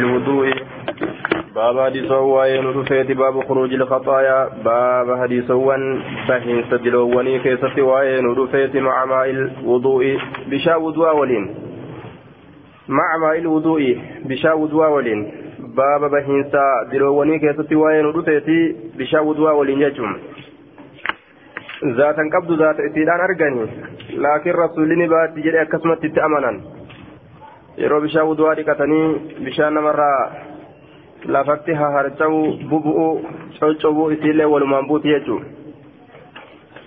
الوضوء باب حديث وين رفيت باب خروج الخطايا. باب حديث وين بهين سدلوني كيست وين رفيت مع ماء الوضوء. بشا وضوء ولين. مع ماء الوضوء. بشا وضوء ولين. باب بهين سدلوني كيست وين رفيت بشا وضوء ولين يجمع ذاتا قبض ذات اتيدان أرغني. لكن رسولني بات جري أكسمت تتأمنا yeroo bishaan wudu'aa dhiqatanii bishaan namarraa lafatti haharca'uu bubu'uu coccobuu isiillee walumaan buuti jechuudha.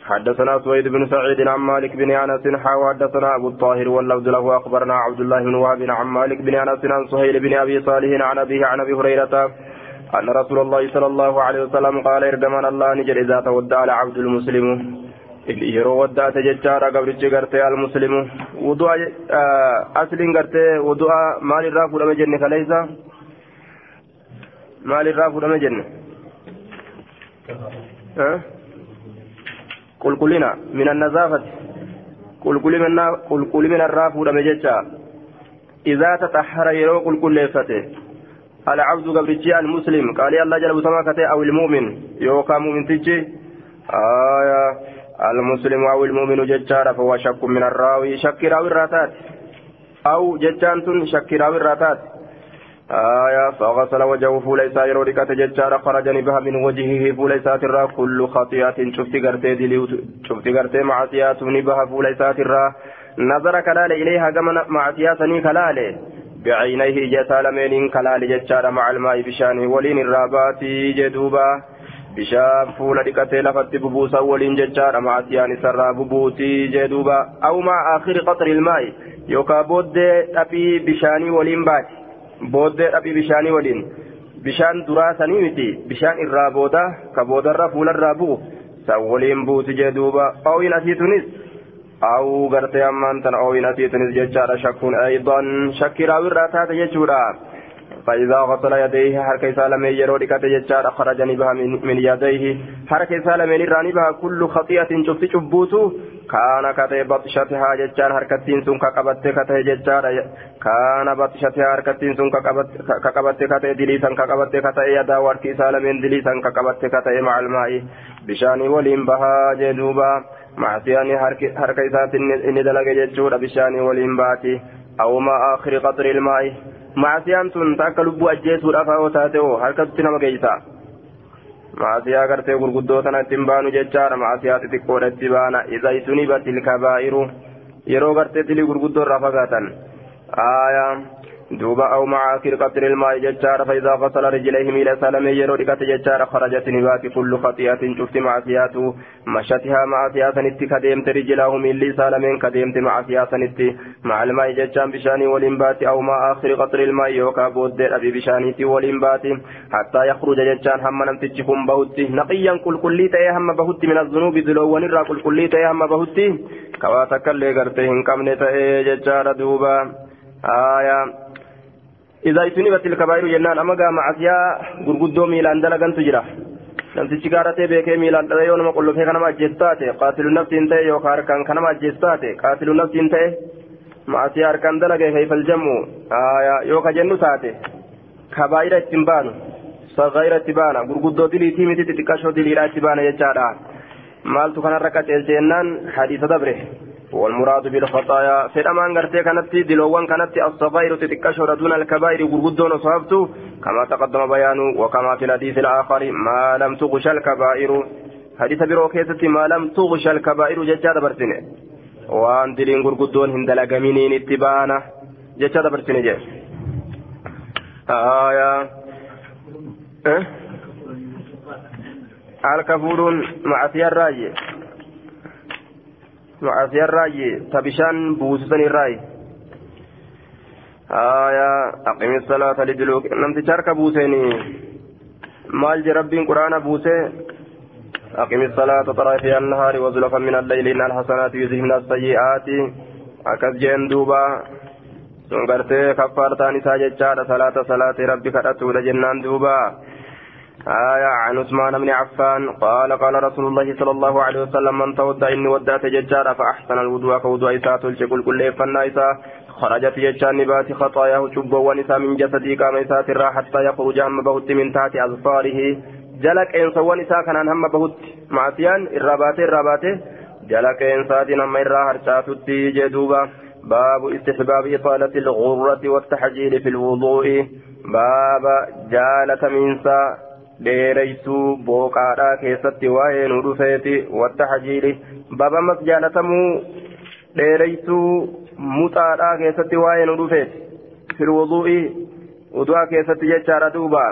حدثنا سويد بن سعيد عن مالك بن انس حاو حدثنا ابو الطاهر واللفظ له اخبرنا عبد الله بن وهب عن مالك بن انس عن سهيل بن ابي صالح عن ابيه عن ابي هريره ان رسول الله صلى الله عليه وسلم قال ارجمان الله نجر اذا تودع العبد المسلم yeroo waddaate jechaadha gabrichi gartee almuslimu wudu'a asliin gartee wudu'a maalirraa fuudhame jenne kaleeysa maalirraa fuudhame jenne qulqullina min annazaafati qulqullina irraa fuudhame jecha idaa taxahara yeroo qulqulleeffate العبد قبرتي المسلم قال الله جل وعلا أو المؤمن يوكا مؤمن تجي آية المسلم أو المؤمن ججار فهو شك من الراوي. شك راوي الراتات. أو ججانتن شك راوي الراتات. آية فغسل وجهه فوليس يرودك ججار خرج بها من وجهه فوليس ترى كل خطيئة شفت قرتي دلي شفت قرتي معصيات نبها فوليس ترى نظر كلال إليها كما معصيات كلال. بعينيه جسالمين كلال ججار مع الماء بشانه ولين الرابات جدوبا. Bubuusan waliin jechaadha maasiyaan isarraa bubuutii jee duuba awmaa akhiri qaxri ilmaa'i yookaan booddee dhaphii bishaanii waliin baati booddee dhaphii bishaanii waliin bishaan duraa sanii miti bishaan irraa booda ka boodarra fuularraa bu'u san waliin buuti jee duuba ooyin asiitunis awu gartee ammaan tana ooyin asiitunis jechaadha shakkuun aydan shakki raawirraa taate jechuudha. فإذا غسل يديه حركة سالمين يرودي كتا جتشار خرجني بها من, يديه. حركة سالمين راني بها كل خطيئة شفت شبوتو كان كتا بطشتها جتشار حركة سن كقبت كتا جتشار كان بطشتها حركة سن كقبت كتا دليسا كقبت كتا يدا وركي سالمين دليسا كقبت كتا مع الماء. بشاني ولين بها جدوبا معصياني حركة سات إن دلق جتشور بشاني ولين باتي أو ما آخر قطر الماء maasiyaan tun takka lubbuu ajjeesuudhaaf haa taate hoo harkatti nama geeysa maasiyaa gartee gurguddoo tana ittiin baanu jechaadha maasiyaa xixiqqoodha itti baana izaytuni batil kabaa'iru yeroo gartee dilii دوبا أو مع كرقة الماء ججار فإذا غسل رجليه ميل سلم يرو دقة ججار خرجت نبات كل خطيئة شفت معصيات مشتها معصيات نت كديمت رجلاه ميل سلم كديمت معصيات نت مع الماء ججان بشاني ولنبات أو مع آخر قطر الماء يوكا بود أبي بشاني ولنبات حتى يخرج ججان هم نمتجكم بهت نقيا كل كل هم بهت من الذنوب ذلو ونرى كل كل هم بهت كواتك اللي قرتهم كم نتأي ججار دوبا آية إذا اجتنبت الكبائر جنان أما قام عسيا غرغدو ميلان دلقان تجرى namtichi gaaratee beekee miilaan dhala yoo nama qullufee kanama ajjeesu taate qaatilu naftiin ta'e yookaan harkaan kanama ajjeesu taate qaatilu naftiin ta'e maasii harkaan dalagee keeyfal jammu yoo ka jennu taate kabaa'ira ittiin baanu sagaira itti baana gurguddoo diliitii miti xixiqqashoo diliidhaa itti baana jechaadha maaltu kanarra qaceelcheennaan hadiisa dabre والمراد بالخطايا. فدمان غرتي كانت دلوان كانت الصغير تتكشر دون الكبائر غرغدون صحبته كما تقدم بيانه وكما في الحديث الآخر ما لم تغش الكبائر. حديث بروكيتة ما لم تغش الكبائر ججاد برسنه وان دلين غرغدون هندلق منين اتبانا. ججاد برسنه جي. آية. آه الكفور مع سيار معافيا الراي تبشان بوسسن الراي آية أقم الصلاة لدلوك نمت شارك بوسيني مال ربي قرآن بوسي أقم الصلاة طرفي النهار وزلفا من الليل إن الحسنات يذهبن السيئات أكس جين دوبا gartee kaffaartaan isaa jechaadha salaata salaatee rabbi kadhatuudha jennaan duuba. آية عن عثمان بن عفان قال قال رسول الله صلى الله عليه وسلم من تودع إني ودعت ججارا فأحسن الوضوء كوضوء إساءة الشكل كل فنا إساء خرجت ججان نبات خطاياه شب ونساء من جسدي كما إساءة الرا حتى يخرج هم بهت من تحت أظفاره. جلك إن سوى نساء كان هم بهت معسيان الرابات الرابات جلك إن ساتين هم إرا هرشاتت جدوبا باب استحباب إطالة الغرة والتحجيل في الوضوء. باب جالة منسى dheereysuu booqaadhaa keessatti waa'ee nu dhufeeti watta hajiili babamas jaalatamuu dheereysuu muxaadhaa keessatti waa'ee nu dhufeeti fil wuduu'i wudu'a keessatti jechaadha duuba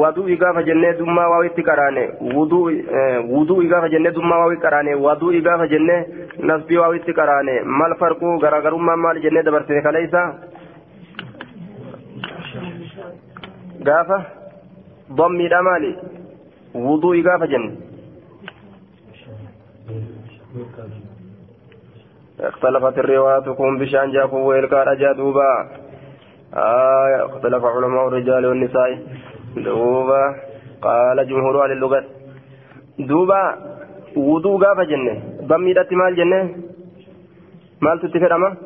wadu'i gaafa jennee dummaa waawitti qaraane wudu'i gaafa jennee dummaa waawitti qaraane wadu'i gaafa jennee nasbii waawitti qaraane mal farquu garaagarummaan maali jennee dabarsine kaleeysa gaafa ضمي مالي وضوء قافة جن. اختلفت الرواياتكم بشان جاكم ويلقى رجا دوبا آه اختلف علماء الرجال والنساء. دوبا. قال جمهور أهل اللغة. دوبا. وضوء قافة جنة ضمي مال جنة مال تتفرما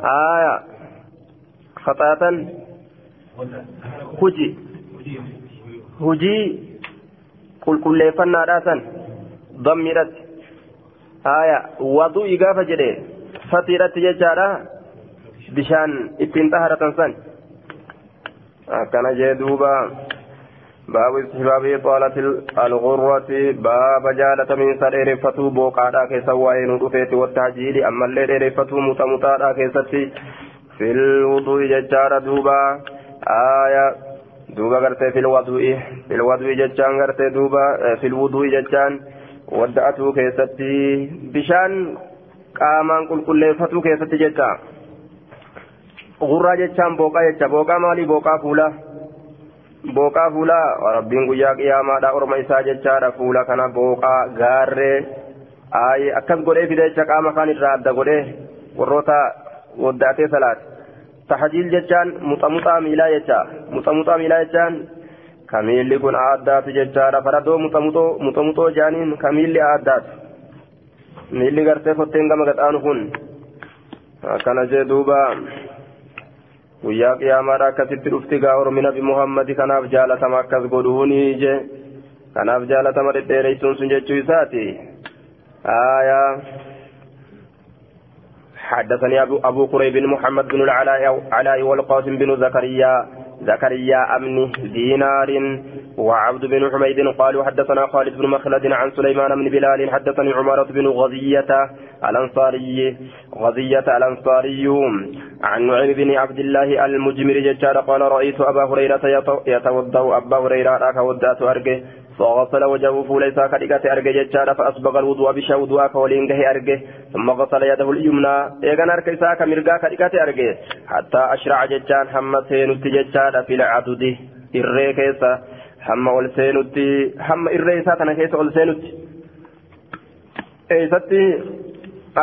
آية خطأة. Hujii hujii qulqulleeffannaadhaa san dammiidhatti haya wadu'i gaafa jedhe fatiidhatti jechaadha bishaan ittiin xaharatan san akkana jee duuba باب استحباب إطالة الغرة باب جالة من سرير فتو بوقادا كيسا وين رفيت والتعجيل أما اللي رفتو متمتادا كيستي في الوضوء ججار دوبا آية دوبا غرتي في الوضوء في الوضوء ججان غرتي دوبا في الوضوء ججان ودعته كيستي بشان قامان قل كل فتو كيستي ججان غرا ججان بوقا ججا بوقا مالي بوقا فولا booqaa fuulaa rabbiin guyyaa qiyaamaadha orma isaa jechaadha fuula kana booqaa gaarree aayee akkas godhee fide jecha qaama kaan irraa adda godhee warroota waddaatee salaate tahajiil jechaan muxamuxaa miilaa jecha muxamuxaa miilaa jechaan kamiilli kun aaddaatu jechaadha faradoo muxamuxoo jaaniin kamiilli aaddaatu miilli gartee fotteen gama gaxaanu kun akkana jee duuba guyyaa qiyaamaadha akkasitti dhufti gaa ormi nabi muhammadi kanaaf jaalatama akkas godhuuni je kanaaf jaalatama dhedheereysuun sun jechuu isaati aayaa حدثني أبو, أبو قريب محمد بن العلاء علاء والقاسم بن زكريا زكريا أمن دينار وعبد بن حميد قالوا حدثنا خالد بن مخلد عن سليمان بن بلال حدثني عمارة بن غزية الأنصاري غزية الأنصاري عن نعيم بن عبد الله المجمر ججار قال رأيت أبا هريرة يتوضأ أبا هريرة كودات أرجه. فغسل وجهه فوليس كدقة أرجه ججار فأسبغ الوضوء بشا وضوء كولين جه أرجه ثم غسل يده اليمنى إيغان أرجه ساك مرقا كدقة أرجه حتى أشرع ججان حمى سينت ججار في العدد إرّي كيسا حمى والسينت حمى إرّي ساتنا كيسا والسينت eeysatti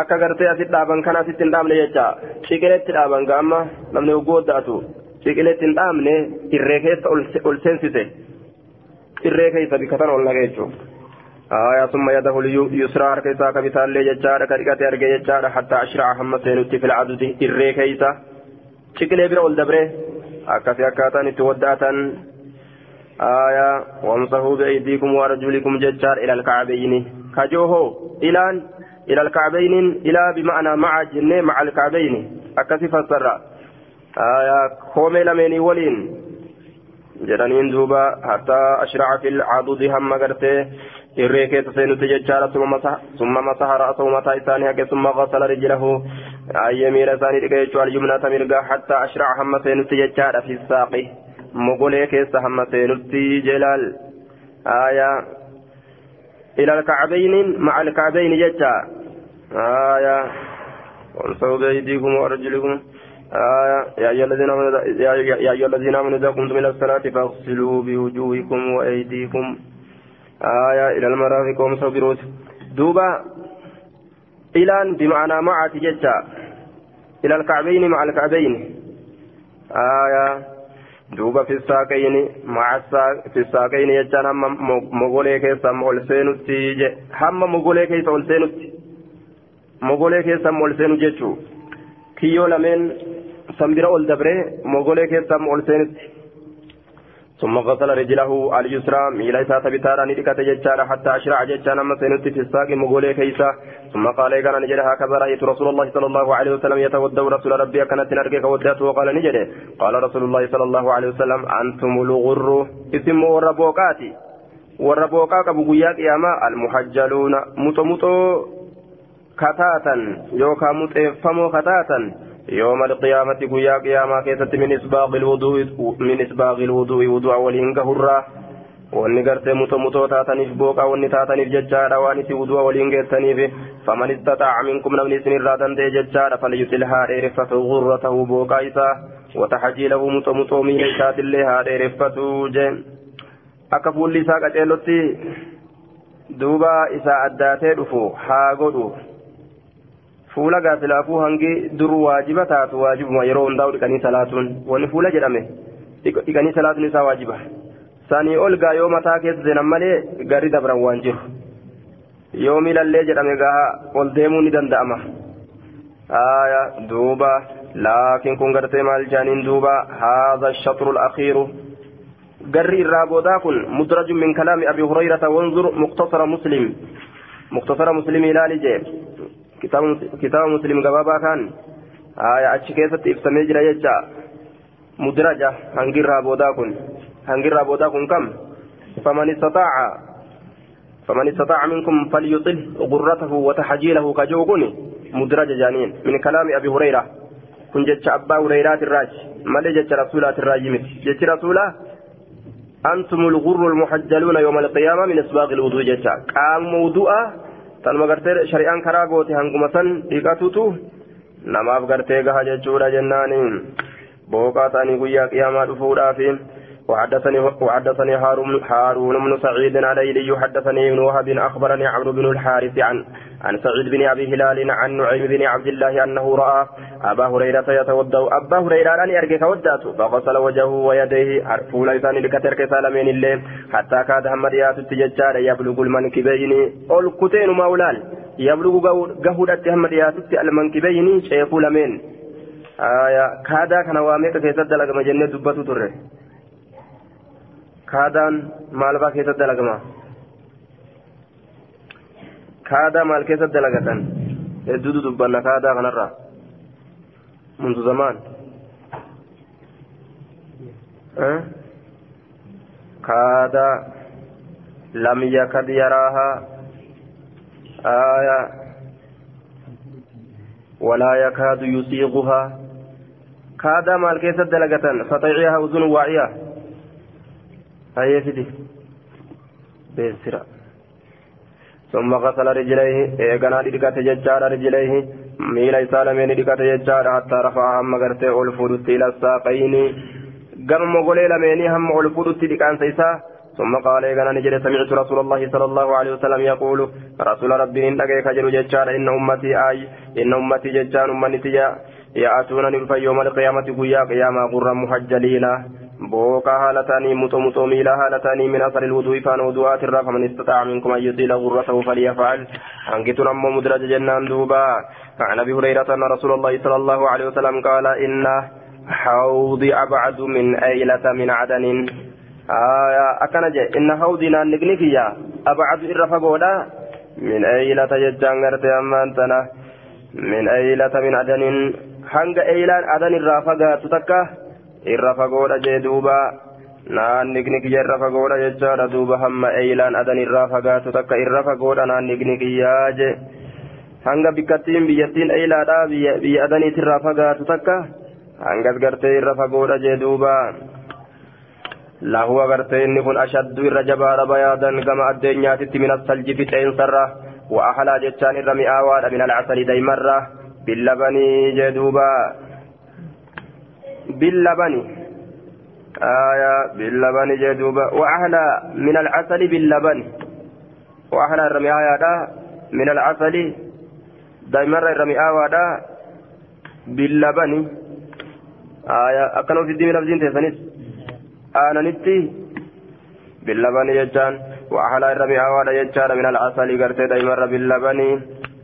akka gartee asit dhaaban kana asitti hin dhaabne jecha ciqileetti dhaaban gaama namni hogguu wadda'atu ciqileetti hin dhaabne irree keessa ol seensise irree keessa bikka tan ol naqe jechuudha. آية ثم يده اليسرى كيسا كبتال لي ججارة كريكة أرجع ججارة حتى أشرع هم سينوتي في العدد إري كيسا شكل بر أول دبره أكاسي أكاتان تودعتان آية وامسحوا بأيديكم وأرجلكم ججار إلى الكعبين كجوهو إلى إلى الكعبين إلى بمعنى مع جنة مع الكعبين أكاسي فسر آية كومي لمني ولين duuba hatta ashraca fi lcadudi hamma gartee irree keessa seenutti jechaadha summa masaha ra'asahu mataa isaanii haqe summa gasala rijlahu ayyee miila isaanii dhiqe jechuu alyumnata mirgaa hatta ashraca hamma seenutti jechaadha fi saaqi mogolee keessa hamma seenutti jelaal aayaa إلى الكعبين مع الكعبين جتا آية وانصروا بأيديكم وأرجلكم آية يا أيها الذين آمنوا إذا قمتم إلى الصلاة فاغسلوا بوجوهكم وأيديكم. آية إلى المرافق برؤوسكم دوبا إلى بمعنى مع تجتا إلى الكعبين مع الكعبين. آية. fissaaqayni maca fissaaqayni jechaan hamma mogolee keessa ol seenutti je hamma mogolee keessa ol seenutti mogolee keessa ol seenu jechuu kiyyoo lameen sanbira ol dabree mogolee keessa ol seenutti ثم غسل رجله اليسرى ميلا إساءة بتارا ندكت ججارا حتى أشرع ججانا أما سينت في الساق مغولي كيسا ثم قال إيقانا نجد هكذا رأيت رسول الله صلى الله عليه وسلم يتودى رسول ربي كانت نرقك وداته وقال نجد قال رسول الله صلى الله عليه وسلم أنتم الغر اسم وربوكاتي وربوكاك بقياك ياما المحجلون متمتو كتاتا kataatan yookaan muxeeffamoo kataatan yoo yooma alqiyaamatti guyyaa qiyaamaa keessatti min isbaaqil wuduu'i wudu'a waliin gahurraa wanni gartee mutoo mutoo taataniif booqaa wanni taataniif jechaadha waan isin wudu'a waliin geessaniif. Faman istataaca minkum namni isin isinirraa danda'e jechaadha falyusil haa dheereffatu gurratahu booqaa isaa. Wataxajiilahu muto mutoo miila isaatillee haa dheereffatu je akka fuulli isaa qaceellotti duuba isaa addaatee dhufu haa godhu. Fuula gaafilaafuu hangi dur waajiba taatu waajibuma yeroo hundaa'u dhiqanii salaatuun wanni fuula jedhame dhiqanii salaatuun isaa waajiba sanii ol gaa yoo mataa keessa seenan malee gari dabran waan jiru yoo miilallee jedhame gaa ol deemuu ni danda'ama aya duuba laakiin kun gartee maal jaaniin duuba haadha shatru alakhiiru garri irraa boodaa kun mudrajun min kalaami abi hurayrata wanzur muktasara muslim muktasara muslim ilaali jee kitaaba muslim gabaabaa kan achi keessatti ibsamee jira jecha. Mudraja hangirraa boodaa kun. Hangirraa boodaa kun kam? Faman istataaca فليطل غرته وتحجيله كجوكني مدرج جانين من كلام أبي هريرة كن جتش أبا هريرة الراج ما جتش رسولات الراج مت جتش رسولة أنتم الغر المحجلون يوم القيامة من إسباغ الوضوء جتش قام موضوعا tanuma gartee shari'aan karaa goote hanguma san dhiqatutu namaaf gartee gaha jechuudha jennaani booqaa ta'anii guyyaa qiyaamaa dhufuudhaafi وحدثني وحدثني هارون هارون بن سعيد علي حدثني ابن وهب أخبرني عمرو بن الحارث عن عن سعيد بن أبي هلال عن نعيم بن عبد الله أنه رأى أبا هريرة يتوضأ. أبا هريرة ان يرجع وداته فغسل وجهه ويديه. فول لسان لكتر كسالمين الليل. حتى كاد همريات التججار يبلغ المنكبين. أول كتين مولال. يبلغ قهودة همريات المنكبين. شيخ لمن. آية كادا كان واميك كيسد لك مجنة دبتو تره kaadaan maal faa keessatti dalagama kaadaa maal keessatti dalagatan hedduutu dubbanna kaadaa kanarraa mundu zamaan kaadaa lam yakad yaraahaa آية ولا يكاد يسيغها كادا مال كيسة دلقة فطيعها أذن واعية هيا فيدي بيسرا ثم غسل رجليه ايغنا ديكات ججار رجليه. ميلا سالمين ديكات ججار حتى رفع هم غرتي أولفودت إلى الساقين. غم مغولي لميني هم أولفودت ديكان سيسا. ثم قال ايغنا نجري سمعت رسول الله صلى الله عليه وسلم يقول رسول ربي إن دغيك جرو ججار إن أمتي آي إن أمتي ججار امتي ياتون يوم القيامة قيا قياما غرا محجلين بوكا هالتاني متو متو ميلا هالتاني من أثر الوضوء فان وضوءات الرا فمن استطاع منكم أن يطيل غرته فليفعل أنكتنا أمو مدرج جنان دوبا عن أبي هريرة أن رسول الله صلى الله عليه وسلم قال إن حوضي أبعد من أيلة من عدن آية أكنجة إن حوضي نانقنكيا أبعد إرفقودا من أيلة ججان غرتي أمانتنا من أيلة من عدن eilaan adan irraa fagaatu takka? irra fagoodha jee duuba. Naanni kiyya irra fagoodha jechaadha duuba hamma eeylaan adan irraa fagaatu takka irra fagoodha naanni kiyyaa je hanga bikkattiin biyyattiin eeylaadha biyya adaniit irraa fagaatu takka hangas gartee irra fagoodha jee duuba. Lahuwa gartee inni kun ashaddu irra jabaadha bayaadan gama addeenyaatitti minas salji fixeensarra. Wa'ahalaa jechaan irra mi'aawaadha minal casalii daa'imarra billabanii jee duubaa. باللبن. آية باللبن جدوبا وأحلى من العسل باللبن. وأحلى الرمي آية من العسل دائما الرمي آية باللبن. آية أكنوا في الدين لفظين تسنيس aananitti billabani jechaan وأحلى الرمي أواد يجار من العسل قرتي دايمر باللبن.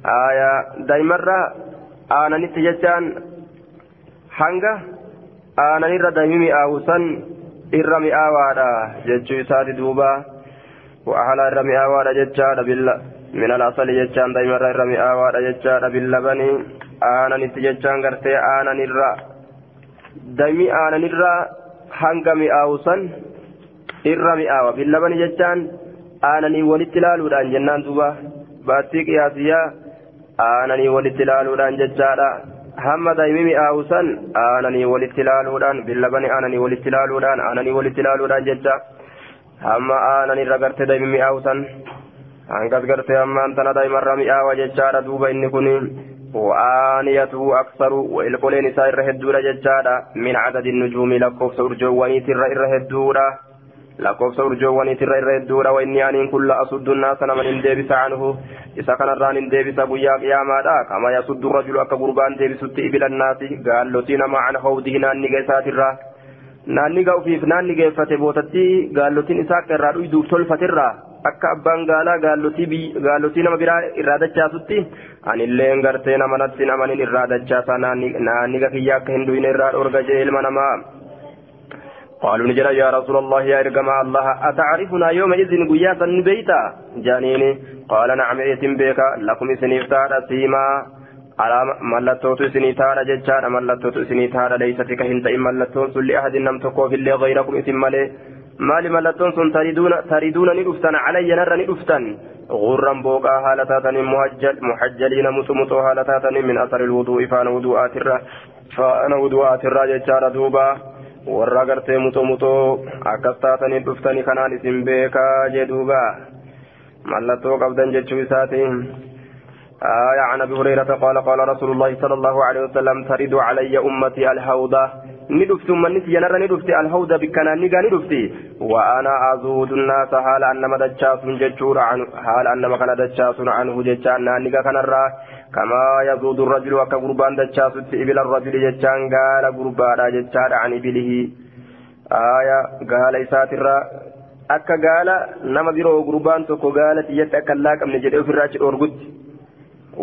آية دايمر أنا نتججان hanga aanan irra dammi mi'aawu san irra mi'aawaadha jechuu isaati duuba. Wa'ahalaa irra mi'aawaadha jechaadha billa. Min alasali jechaan daa'imarra irra mi'aawaadha jechaadha billabanii aananitti jechaan gartee aanan irra dammi aanan irra hanga mi'aawu san irra mi'aawa. Billabanii jechaan aananii walitti laaluudhaan jennaan duuba. Baattii qiyaasiyyaa aananii walitti laaluudhaan jechaadha. hamma daa'imimi aawusan aananii walitti ilaaluudhaan billabani aananii walitti ilaaluudhaan aananii walitti ilaaluudhaan jecha hamma aananii irra gartee daa'imimi aawusan. Hangas gartee hammaan tana daa'imarra mi'aawa jechaadha. Duuba inni kun wa'aaniyatu aksaru ilkoleen isaa irra hedduudha jechaadha. Min cadadi nujuumii lakkoofsa urjoowwaniitirra irra hedduudha. لكوف سورجواني تر إر هدورة وإني أن كل أصد الناس من اندبس عنه إذا كان الران اندبس بيا قياما كما يصد الرجل أكا قربان دبس إبل الناس قال لتين مع حوضه ناني قيسات الراه naanni ga'uufiif naanni geeffate bootatti gaallotiin isaa akka irraa dhuyduuf tolfaterraa akka abbaan gaalaa gaallotii nama biraa irraa dachaasutti anilleen gartee nama natti hin amanin irraa dachaasa naanni gakiyyaa akka hin dhuyne irraa dhorga jee ilma namaa قالوا نجرى يا رسول الله يا إرقما الله أتعرفنا يومئذ قياسا بيتا جانيني. قال نعم إيتم بك لكم سنفتار سيما. على ملتوت سنيتارا ججارا ملتوت سنيتارا ليست كهنت إن ملتون سن لأحد نم تقو في اللي غيركم إثم مالي مال ملتون سن تريدون تريدون ندفتن علي نر ندفتن غرا بوقا هالتاتن محجل محجلين متمتو هالتاتن من أثر الوضوء فأنا وضوءات الرا فأنا وضوءات الرا ججارا دوبا. Warra gartee mutoo mutoo akkas taatanii dhuftanii kanaan isin beekaa jedhuuba mallattoo qabdan jechuu isaatiin. آية عن أبي هريرة قال قال رسول الله صلى الله عليه وسلم ترد علي أمتي الهودة ندفت من نسي نرى ندفت الهودة بكنا نيجا ندفت وأنا أزود الناس حال أنما دجاس ججور عنه حال أنما كان دجاس عنه ججان نيجا كان الراه كما يزود الرجل وكقربان دجاس إبل الرجل ججان قال قربان ججان عن إبله آية قال إسات الراه akka gaala nama biroo gurbaan tokko gaala xiyyatti akka laaqamne jedhee ofirraa achi dhoorgutti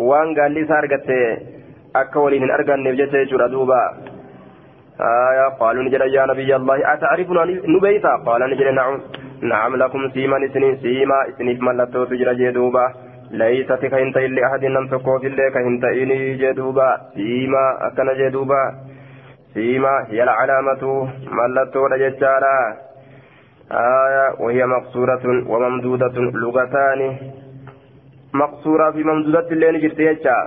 waan gaalli isaa argatte akka waliin hin arganneef jecha jechuudha duuba آية قالوا نجد يا نبي الله أتعرفنا نبيتا قال نجد نعم نعم لكم سيما سنين سيما سنين ملتو تجرى جدوبا ليست كهنت إلا أحد تكو في اللي كهنت إني جدوبا. سيما أكن جدوبا. سيما هي العلامة. ملتو لججارا آية وهي مقصورة وممدودة. لغتان. مقصورة في ممدودة اللي نجرت يجا.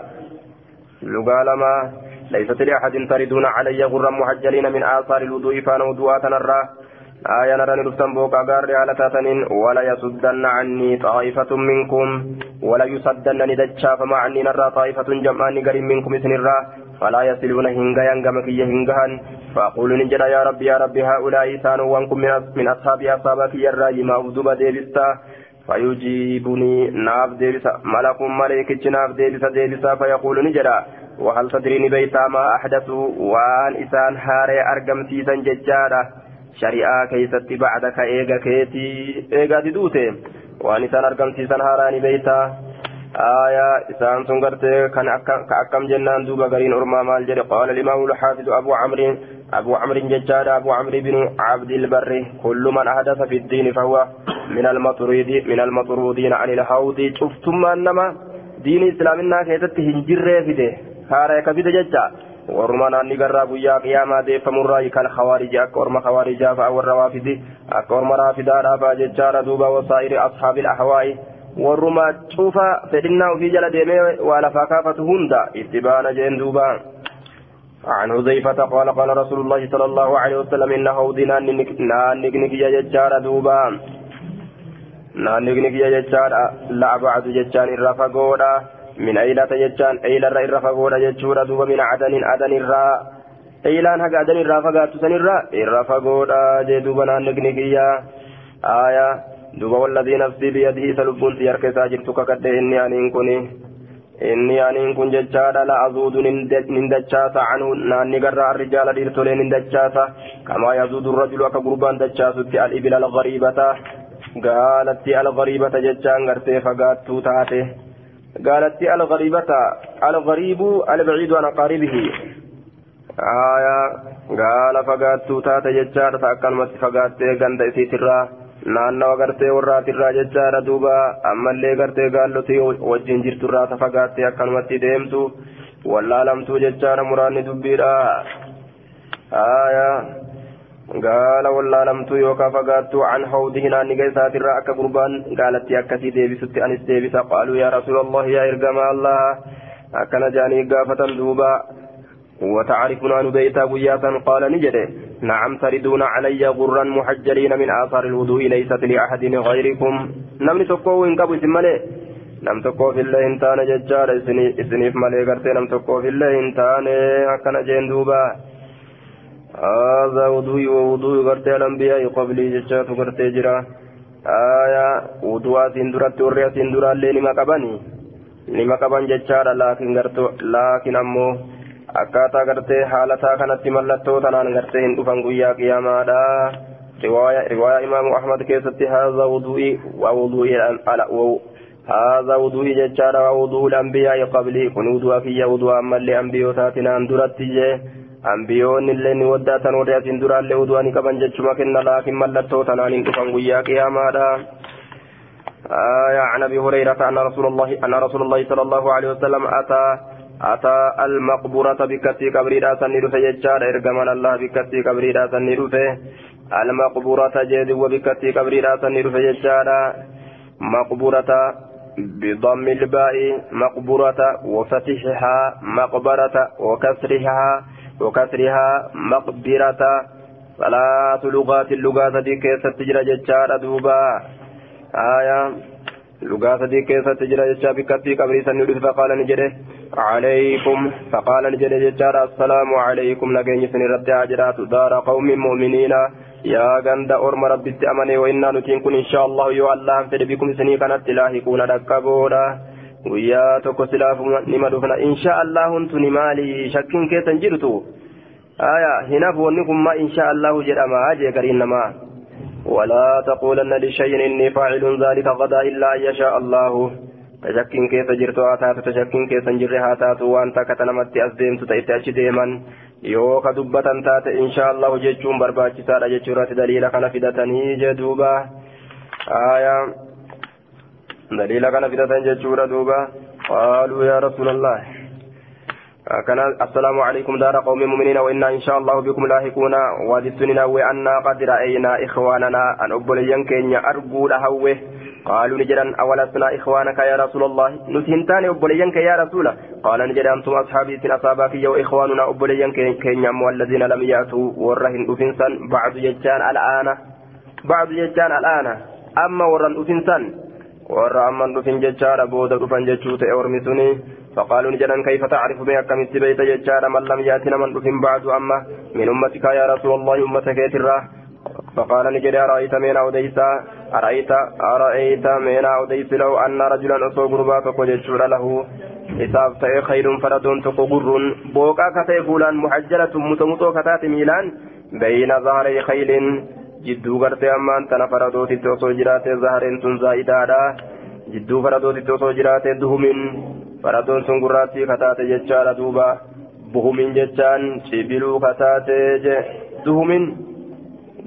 لغة لما ليست لأحد تردون علي غرا محجلين من آثار الوضوء فأنا وضوءات نرى آية نرى نرفتن بوك أغار على تاتنين ولا يصدن عني طائفة منكم ولا يصدن ندجا فما عني نرى طائفة جمعان قريب منكم سنرى فلا يصلون هنغا ينغا مكي هنغهن فأقول نجد يا ربي يا ربي هؤلاء سانوا وانكم من أصحاب أصحابك يرى ما أبدو ديبستا فيجيبني ناف ديبسا ملك ملك ناف ديبسا ديبسا فيقول نجدا وهل تدريني بيتا ما أحدثوا وان إسان هاري أرقم سيسا ججارة. شريعة كيست بعدك إيغا كيتي إيغا ديدوتي وان إسان أرقم سيسا هاراني بيتا آية إسان سنغرت كان كأكم جنان دوبا غرين أرما مال قال الإمام الحافظ أبو عمرو أبو عمرو ججاد أبو عمرو بن عبد البر كل من أحدث في الدين فهو من المطرود من المطرودين عن الحوض شفتم أنما دين إسلامنا كيست هنجر haara ka fide jecha? Garraa guyyaa qiyaamaa deeffamurraa kan khawaariji akka orma khawaarijaa fa'a warra waafidi akka orma raafidaadhaa fa'a jechaadha duuba wasaa'iri ashaabil ahwaa'i warruma cufa fedhinnaa ofii jala deemee waa lafaa kaafatu hunda itti baana jeen duuba عن حذيفة قال قال رسول الله صلى الله عليه وسلم إن هودي نانك يا ججار دوبا نانك يا ججار لا بعد ججان الرفقودا من أيلة جتان أيلة إرى فقولا جتشورا دوبا من عدن عدن الرا أيلان هكا عدن الرا فقات سن الرا إرى فقولا جدوبا نانقنقيا آية دوبا والذي نفسي بيده سلبون سيارك ساجر تككد إني أن كوني inni aniin kun jechaadha la azuudu nin dachaasa canhu naanni garra arrijaala dhiirtolee nin dachaasa kamaa yazuudu rajulu akka gurbaan dachaasutti al-ibila al-gariibata gaalatti al-gariibata jechaan gartee fagaattuu taate قالت الغريبة الغريب البعيد عن أقاربه آية قال فقاتت تات ججار فأكلمت فقاتت قند إسيت الراه naannawa gartee warraati irraa jechaadha duuba ammallee gartee gaalloti wajjin jirtu irraa tafagaattee akkanumatti deemtu wallaalamtuu jechaadha muraanni dubbiidha aayaa gaala wallaalamtuu yookaan fagaattuu an hawdihi naanniga isaatirraa akka gurbaan gaalatti akkasii deebisutti anis deebisa qaaluu yaa rasuulallah yaa ergama allah akkana jaanii gaafatan duuba وتعرفنا نبيتا بياتا قال نجد نعم تردون علي غرا محجلين من آثار الوضوء ليست لأحد غيركم نمني تقوى إن قبل سمالي نم تقوى في الله إنتان ججار إسنيف مالي قرتي نم تقوى في الله إنتان أكنا جين دوبا هذا وضوء ووضوء قرتي الأنبياء قبلي ججات قرتي جرا آية وضوء سندرات وريا سندرات لي لما قبني لما قبن ججار لكن قرتو لكن أمو akkaataa gartee haalataa kanatti mallattoo tanaan gartee hin dhufan guyyaa qiyaamaadha riwaayaa imaamu ahmad keessatti haadha wuduu'i waa wuduu'i haadha wuduu'i jechaadha waa wuduu'i ambiyyaa qablii kun wudu'a kiyya wudu'a ammallee ambiyootaatinaan duratti jee ambiyoonni illee ni waddaatan warri asiin duraallee wudu'a ni qaban jechuma kenna laakiin mallattoo tanaan hin dhufan guyyaa qiyaamaadha. آية عن أبي هريرة أن رسول الله أن رسول الله صلى الله عليه وسلم أتى أتى المقبرة بكتي قبري سنير فيجار إرجمان الله بكتي قبري سنير في المقبرة جد وبكتي قبري سنير فيجار مقبرة بضم الباء مقبرة وفتحها مقبرة وكسرها وكسرها مقبرة. ثلاث لغات اللغات دي كيف تجرى ججار دوبا. آية لغات دي كيف تجرى ججار بكتي قبري سنير فقال نجده عليكم. فقال نجد ججار السلام عليكم. نجيني سن رد عجرات دار قوم مؤمنين. يا غند أرم ربي أمني وإنا نتينكم إن شاء الله يو الله أنفد بكم سني كانت لاهقون ركبونا ويا تكو سلاف نما دفنا إن شاء الله انتني مالي شكين كيسا جرتو. آية هنا فونكم ما إن شاء الله جرما. أجي كرينما. ولا تقولن لشيء إني فاعل ذلك غدا إلا أن يشاء الله. Keessa hin jirre haa taatu waan takka ta namatti as deemtu ta'etti achi deeman yoo ka dubbatan taate insha allahu jechuun barbaachisaadha jechuu irratti daliila kana fidatanii jee duuba aayaa daliila kana fidatan jechuudha duuba qaaluu yaa rasuulallah كان السلام عليكم دار قوم مؤمنين وإنا إن شاء الله بكم لاحقون وادتننا وأنا قد رأينا إخواننا أن أبليا كينيا أرجو لهوه قالوا نجدا أولسنا إخوانك يا رسول الله. نتهنتان أبليا يا رسول. قال نجدا أنتم أصحابي سن أصابك يا إخواننا أبليا كينيا والذين لم يأتوا ورهن أفنسا بعد يجان الآن. بعد يجان الآن. أما ورن أفنسا ورى أما أفن ججار بودا أفن ججوت أورمسني فقالوا نجدا كيف تعرف بها كم بيت ججار من لم يأتنا من أفن بعد أما. من أمتك يا رسول الله أمتك يتراه فقال نجد أرأيت من أوديس أرأيت أرأيت من أوديس لو أن رجلا أصو غربا فقججور له. إساف تأي خير فردون تقغر بوكا كتأي فولان محجلة متمتو كتات ميلان. بين ظهري خيل. جدو غرتي أمان تنا فردوتي توصو جراتي ظهرين تنزائدادا جدو فردوتي توصو جراتي دهمين. فردون سنغراتي كتات ججال دوبا. بهمين ججان شبلو كتات دهمين.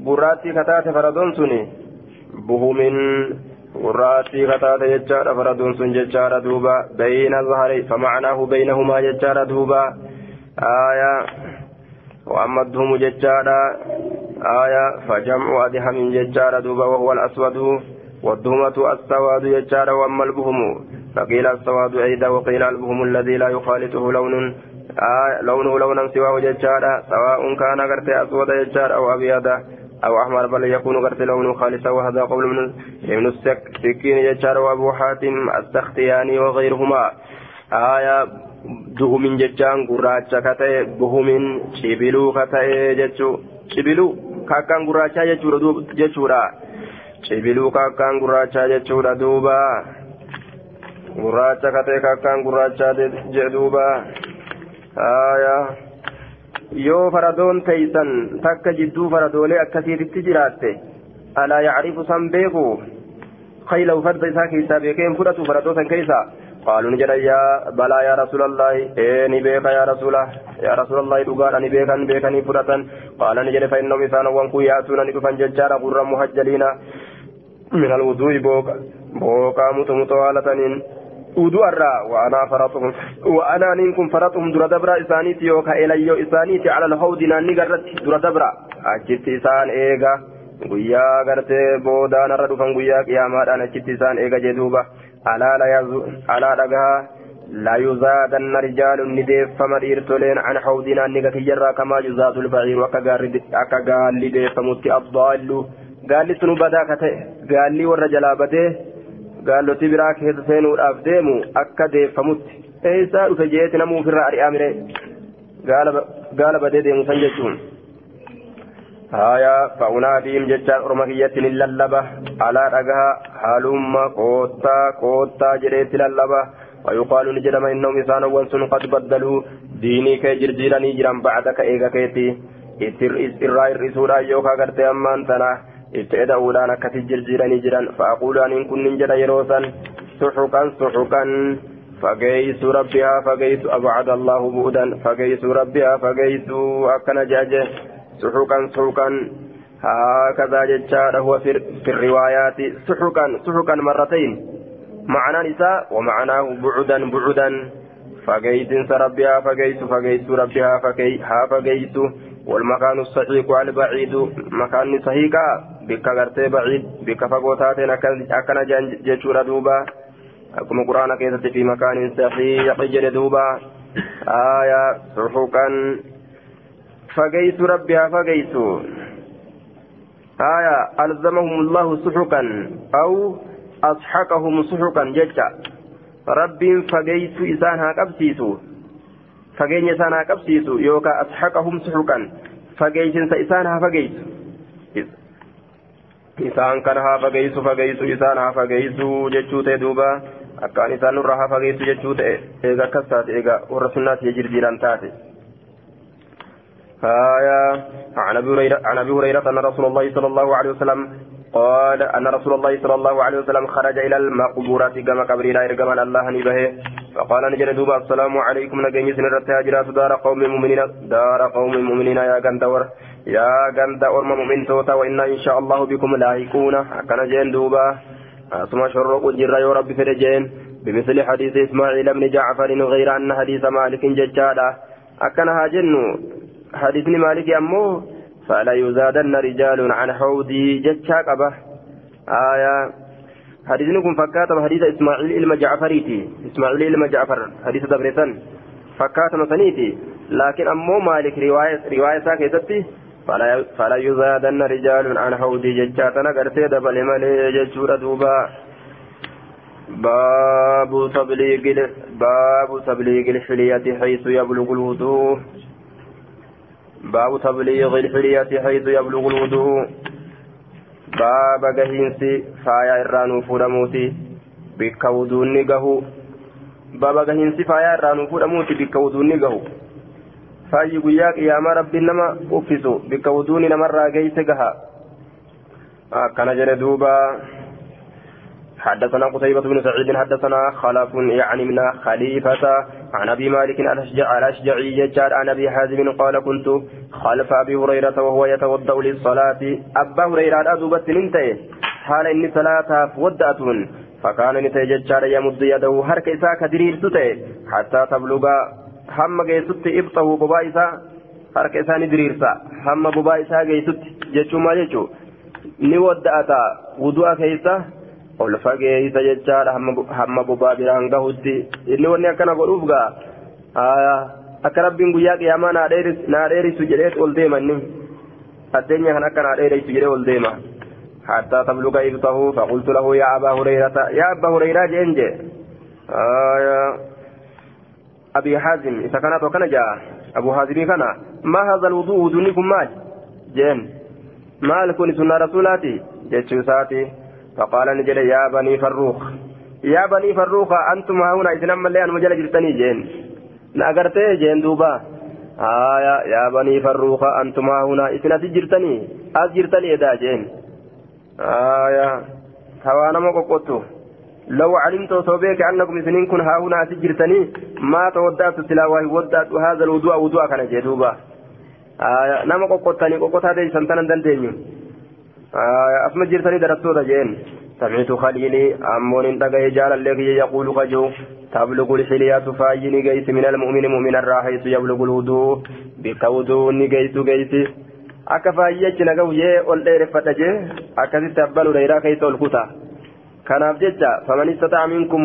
gurraattii kataate faradoon suni gurraattii kataate jechaadha faradoon sun jechaadha duuba bayna zahari famacnaahu baynahumaa jechaadha duuba aya وأما الدهم ججارا آية فجمع أدهم ججارا دوبا وهو الأسود. والدهمة السواد ججارا وأما البهم. فقيل السواد أيضا وقيل البهم الذي لا يخالطه لون. آه لونه لونا سواه ججارا سواء كان غرت أسود ججارا أو أبيض أو أحمر بل يكون غرت لونه خالصا وهذا قول من ابن السكين ججارا وأبو حاتم السختياني وغيرهما آية jechaan gurraacha ka ta'e buhumin cibiluu ka ta'e jechuu cibiluu kaakkaan gurraachaa jechuudha cibiluu kaakkaan gurraachaa jechuudha duuba gurraacha katee kakkaan gurraachaa jedhuuba haaya yoo faradoon teeysan takka jidduu faradoolee akkasiititti jiraatte alaa yacrifu san beeku? خيله فرد إساء كيسا بيكين فرطوا فرطوا كيسا قالوا نجد يا بلا يا رسول الله إيه نبيك يا رسول يا رسول الله دقال نبيك نبيك نفرطا قال نجد فإنهم إسانا وانكو يأتون ندفن ججارا قرى مهجلين من الوضوء بوكا بوكا متمطوالة uduu irraa wa'anaa faratuhum wa'anaa kun faratuhum dura dabra isaaniiti yookaan elayyoo isaaniiti alal hawdi naanni garratti dura dabra achitti isaan eega guyyaa gartee boodaan irra dhufan guyyaa qiyaamaadhaan achitti isaan eega jedhuuba alaa dhagaa لا يزادن رجال نديفم ديرتولين عن حوضنا نيغا كيرا كما يزاد البعير وكا قال لديفمت الضال قال لي سنو بدا قال لي ورجل بده gaalotti biraa keessa seenuudhaaf deemu akka deeffamutti eessaa dhufe jeeti namuu ofirraa ari'aamire gaala badee deemu san jechuun haya fa'unaadiim jechaan orma kiyyatti ni lallaba alaa dhagaa haalumma koottaa koottaa jedheetti lallaba ويقال نجدم إنهم إنسان وانسون قد بدلوا ديني كي جرجيراني جرام بعدك إيغا كيتي إسرائيل الرسول يوكا قرتي أمان تناه itti eda'uudhaan akkasi jirjiiranii jiran fa'aquulu aniin kun nin jedha yeroo san suxuqan suxuqan fageeysu rabbihaa fageeysu abcada allahu bu'udan fageeysu rabbihaa fageeysu akkana jeaje suxuqan suxuqan هكذا جتشار هو في, في الروايات سحقا سحقا مرتين معنى نساء ومعناه بعدا بعدا فقيت ربها فقيت فقيت ربها فقيت والمكان الصحيح البعيد مكان صحيح بك غرتي بعيد بك فقوتاتين أكن جيشورا دوبا أكما قرآن كيست في مكان صحيح جل دوبا آية سحوكا فقيت ربها فقيت آية ألزمهم الله سحوكا أو أصحكهم سحوكا جيشا رب فقيت إسانها isaan haa qabsiisu. Yookaan asxaqahum suxuqan fageeysinsa isaan haa fageeysu isaan kana haa fageeysu fageeysu isaan haa fageeysu jechuu ta'e duuba akkaan isaan nurra haa fageeysu jechuu ta'e eega akkas taate eega warra sunnaatti jirjiiran taate. آية عن أبي هريرة أن رسول الله صلى الله عليه وسلم قال أن رسول الله صلى الله عليه وسلم خرج إلى المقبورة كما قبرنا إرجما الله نبه. فقال نجد دوبا السلام عليكم نجني سنرت هاجرات دار قوم مؤمنين دار قوم مؤمنين يا غندور يا غندور مؤمن توتا وإنا إن شاء الله بكم لاحقون كان جين دوبا. ثم شرق جرى يا رب فرجين بمثل حديث إسماعيل بن جعفر غير أن حديث مالك ججالا. أكن هاجن حديث مالك أمه فلا يزادن رجال عن حوضي جتشا قبه آية. حديثنا كن فكاتم حديث إسماعيل إلما جعفريتي. إسماعيل إلما جعفر. حديث دبرتن فكاتم سنيتي. لكن أمو مالك رواية رواية ساكتتي فلا فلا يزادن رجال عن حوضي جتشاتنا قرتي دبل مالي جتشورة دوبا. باب تبليغ باب تبليغ الحلية حيث يبلغ الوضوء. باب تبليغ الحلية حيث يبلغ الوضوء باب جهينسي فايا إرانو فورموتي بك ودوني جهو باب جهينسي فايا إرانو فورموتي بك ودوني جهو فاي قياك يا ما ربي نما أفسو بك ودوني نمر جيس جها آه كان جندوبا حدثنا قتيبة بن سعيد حدثنا خلف يعني من خليفة عن أبي مالك الأشجعي يجار عن أبي حازم قال كنت خلف أبي هريرة وهو يتوضأ للصلاة. أبا هريرة أدوبت ننتهي. حال إني صلاة ودأت فكان نتهي ججار يمد يده هرك إساك درير ستي حتى تبلغ هم جيست إبطه ببائسا هرك إساني دريرسا هم ببائسا جيست جتشو ما جتشو ni wadda'ata wudu'a keessa ol fageeysa jechaadha hamma bobaa biraan gahutti inni wanni akkana godhuuf gaa akka rabbiin guyyaa qiyaamaa naa dheerisu jedhee ol deema inni addeenya kan akka naa dheerisu jedhee ol deema حتى تبلغ إبطه فقلت له يا أبا هريرة يا أبا هريرة جنج آه أبي حازم إذا كانت وكان جاء أبو حازم كان ما هذا الوضوء دونكم مال جن مال كن سنة رسولاتي جتشو ساتي فقال نجل يا بني فروخ antuma hauna isin ammallee anuma jala jirtanii jeen na agartee jeen duuba haya yaa banii farruuqa antuma hauna isin asi jirtanii as jirtanii edaa jeen haya tawaa nama qoqqottu لو علمت صوبيك أنكم سنين كن هاهنا سجرتني ما تودعت سلاواه ودعت هذا الوضوء وضوء كان جدوبا آه نما قوقتني قوقتها دي سنتنا دندني آه أسمى جرتني درستو جين. سمعت خليلي أمون دقى جال الذي يقول قجو. تبلغ الحليات فايني قيس من المؤمن مؤمن الراحيس يبلغ الوضوء. بك وضوء قيس قيس akka faayyachi nagahuyyee ol dheereffadha jee akkasitti abbaan hureyraa keessa ol kuta kanaaf jecha faman istata'a minkum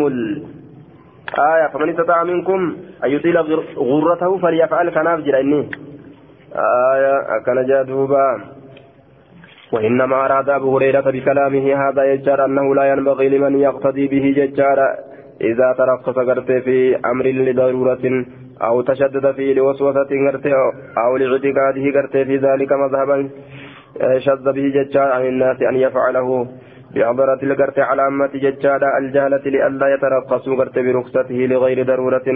آية فمن استطاع منكم أن يطيل غرته فليفعل كناف جرا إني. آية أكن جادوبا. وإنما أراد أبو هريرة بكلامه هذا يجار أنه لا ينبغي لمن يقتدي به ججار إذا ترخص قرت في أمر لضرورة أو تشدد فيه لوسوسة قرت أو لاعتقاده قرت في ذلك مذهبا شذ به ججار عن الناس أن يفعله. بحضرة القرت على أمة ججار الجهلة لئلا يترخصوا قرت برخصته لغير ضرورة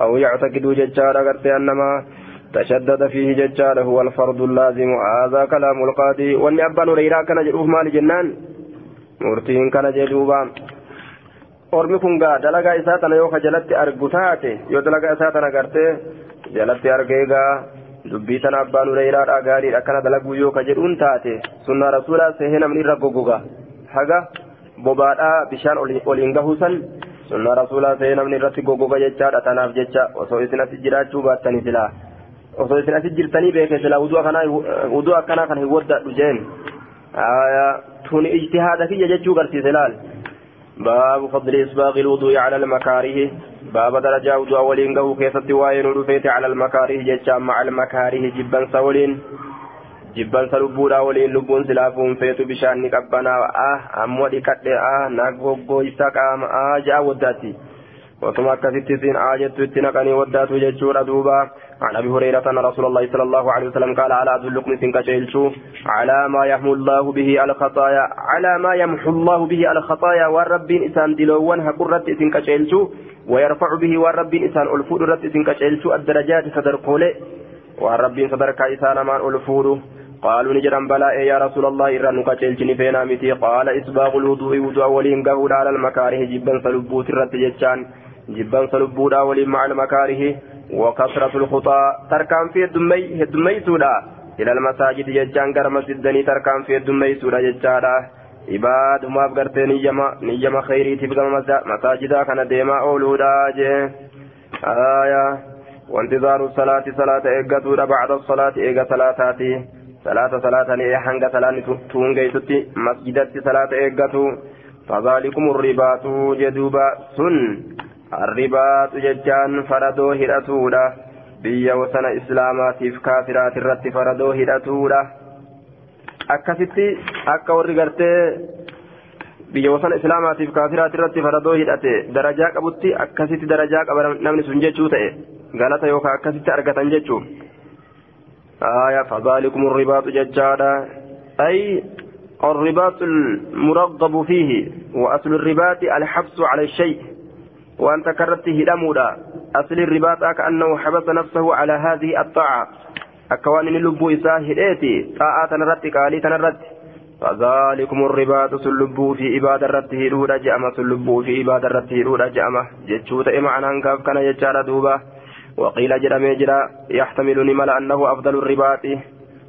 أو يعتقدوا ججار قرت أنما تشدد فيه ججال هو الفرض اللازم هذا كلام القاضي واني أبان ريرا كان جدوه مال جنان مرتين كان جدوبا ormi kun gaa dalagaa isaa tana yoo ka jalatti argu taate yoo dalagaa isaa tana gartee jalatti argee gaa dubbii tana abbaan hureyraadha gaariidha akkana dalaguu yoo ka jedhuun taate sunnaa rasuulaa sehee namni irra goggoga haga bobaadhaa bishaan oliin gahuusan sunnaa rasuulaa sehee namni irratti goggoga jechaadha tanaaf jecha osoo isin asi jiraachuu baattanii silaa osoo isin asi jirtanii beeke silaa wuduu akkanaa kana hin waddadhu jeen tun ijtihaada kiyya jechuu garsiise laal باب فضل إسباغ الوضوء على المكاره باب درجة وضوء ولين قهو كيست واين ودفيت على المكاره ججا مع المكاره جبا سولين جبا سلبودا ولين لبون سلافون فيتو بشان نكبنا آه أمو دي كتل آه ناقوقو إساقام آه جاء وداتي وثم أكثت سين آجت تنقني ودات ججور دوبا عن أبي هريرة أن رسول الله صلى الله عليه وسلم قال على أدلكم سنك شيلشو على ما يحمو الله به الخطايا على ما يمحو الله به الخطايا والرب إسان دلوان هقرت سنك شيلشو ويرفع به والرب إسان ألفود رت سنك شيلشو الدرجات صدر قولي والرب صدرك إسان ما ألفود. قالوا نجرا بلا يا رسول الله إرى نكتلتني فينا متي قال إسباغ الوضوء وضوء ولين قهود على المكاره جبا سلبوت الرت جتشان جبا سلبودا مع المكاره. وكثرة الخطى تركان في الدمي الدمي سودا. إلى المساجد جتشان قرم سدني تركان في الدمي سودا جتشادا عباد ما بقرتي نيما نيما خيري تبقى مساجدا كان ديما أولودا جي. آية. وانتظار الصلاة صلاة إيقاتودا بعد الصلاة إيقا صلاتاتي. صلاة صلاة حنق صلاة تونغيتتي مسجدت صلاة إيقاتو فذلكم الرباط جدوبا. سن. الرباط ججان فردو هرأتودا biyya wasana islaamaatiif kaafiraati irratti faradoo hidhatuudha akkasitti akka warri gartee biyya wasana islaamaatiif kaafiraati irratti faradoo hidhate darajaa qabutti akkasitti darajaa qaba namni sun jechuu ta'e galata yookaan akkasitti argatan jechuu آية فذلكم الرباط ججادا أي الرباط المرغب فيه وأصل الرباط الحبس على الشيء وأنت كرت هدمودا أصل الرباط كأنه حبس نفسه على هذه الطاعة. أكوان اللبو إساه هديتي. طاعة تنرت قالي تنرت فذلكم الرباط سلبو في إبادة رته هدودا جأمة سلبو في إبادة رته هدودا جأمة جتشوت إمعنا كاف كان يجارة دوبا. وقيل جرى جرى يحتمل نمل أنه أفضل الرباط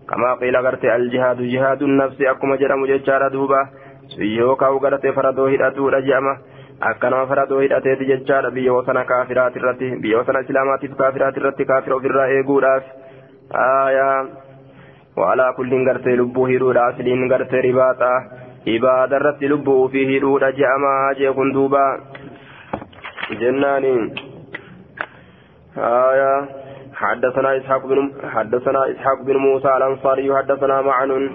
كما قيل قرت الجهاد جهاد النفس. أكما جرى مججارة دوبا. سيوكا وقرت فردو هدأتو رجأمة akkanama faradoo hidhateeti jechaadha. Biyya wasana kaafiraati biyya wasana islaamaatiif kaafiraati irratti kaafira ofirraa eeguudhaaf. Aayaa waalaa kulliin gartee lubbuu hidhuudha asliin gartee ribaaxa ibaada irratti lubbuu ofii hidhuudha je'amaa jee kun duuba. Jennaani aayaa حدثنا إسحاق بن حدثنا إسحاق بن موسى الأنصاري حدثنا معن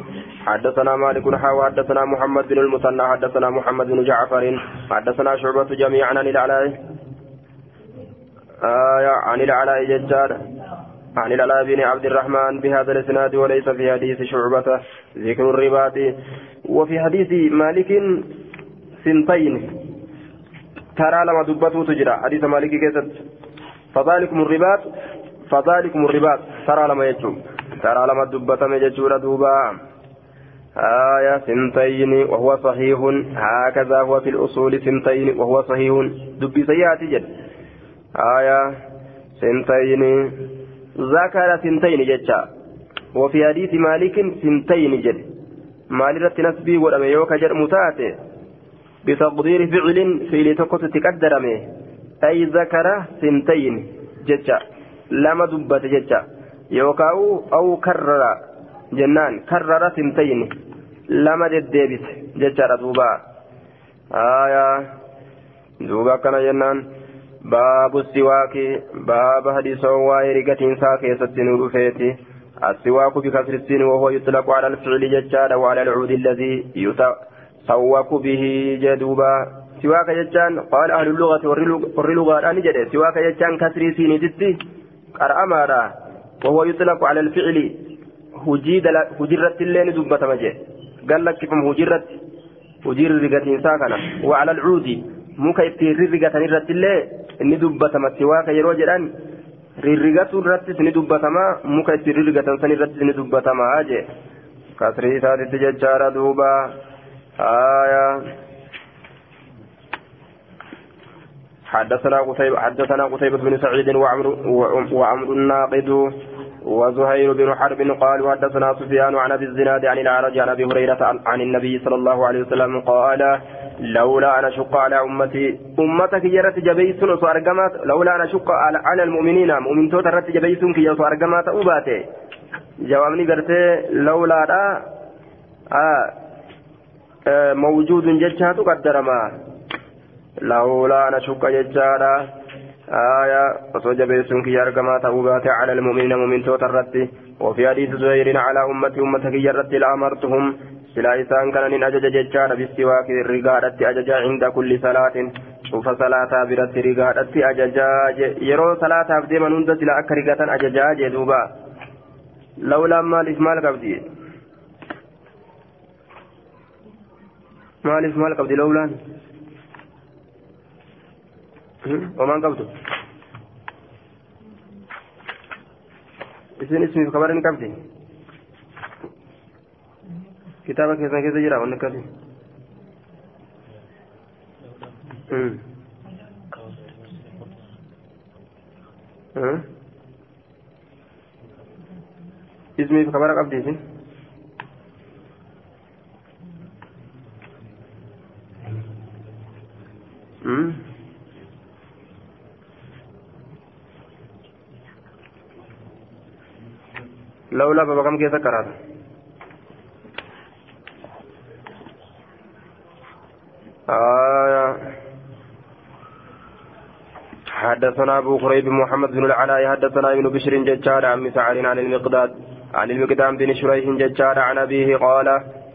حدثنا مالك حاوى حدثنا محمد بن المثنى حدثنا محمد بن جعفر حدثنا شعبة جميعا عن العلاء آية عن العلاء ججار عن العلاء بن عبد الرحمن بهذا الإسناد وليس في حديث شعبة ذكر الرباط. وفي حديث مالك سنتين ترى لما دبته تجرى حديث مالك كيست. فذلكم الرباط. فذلكم الرباط. ترى لما يجو ترى لما دبته مججورة دوبا. آية سنتين وهو صحيح. هكذا هو في الأصول سنتين وهو صحيح. دبي سيئات جد. آية سنتين ذكر سنتين جتا وفي حديث مالك سنتين جد. مال رت نسبي ولم يوك جر متاتي بتقدير فعل فعل تقص تقدرمه أي ذكر سنتين جتا لما دبت جتا يوكاو أو كرر جنان كرر سنتين لما ددبت جتا دوبا آية دوبا كان جنان باب السواك باب حديث واي رقتين ساكي ستين رفيتي السواك بكسر السين وهو يطلق على الفعل ججاد وعلى العود الذي يتسوك به جدوبا سواك ججان قال أهل اللغة ور لغة أن جد سواك ججان كسر أرأمارا وهو يطلق على الفعل هجرت اللين دبة مجي قال لك كيف هجرت هجر رقتين ساكنة وعلى العود muka ittiin rirrigatan irratti illee inni dubbatama siwaaka yeroo jedhan rirrigatu irrattis ni dubbatama muka ittiin rirrigatan san irrattis ni dubbatama jee kasrii isaatitti jechaadha duuba aya حدثنا قتيبة حدثنا قتيبة بن سعيد وعمر وعمر الناقد وزهير بن حرب قال حدثنا سفيان عن أبي الزناد عن الأعرج عن أبي هريرة عن النبي صلى الله عليه وسلم قال لولا أن أشق على امتي أمتك يرت جبيس وارجمات لولا أن أشق على المؤمنين مؤمن توت رت جبيس كي وارجمات اوباته جوابني قرتي لولا آه آه موجود ججات قدر ما. لولا أن اشق ججادا آية وصوج بيسون كي أرقما تأوبات على المؤمنين مؤمن توترت وفي حديث زهير على أمتي أمتك يرت لأمرتهم. سلا إسان كان من أجج ججار بالسواك الرقادة أججا عند كل صلاة. شوف صلاة برت رقادة أججا يرو صلاة أبدي من هند سلا أكرقة أججا جدوبا لولا ما الإسمال قبدي ما الإسمال قبدي لولا. ومان قبضه isin ismiif kabara ni qabdi kitaaba keessan keessa jira wanni akkasi ismiif kabara qabdi isin لولا كم كيف كرات آه. حدثنا أبو قريب محمد بن العلاء حدثنا ابن بشر ججار عن مسعر عن المقداد عن المقدام بن شريح ججار عن أبيه قال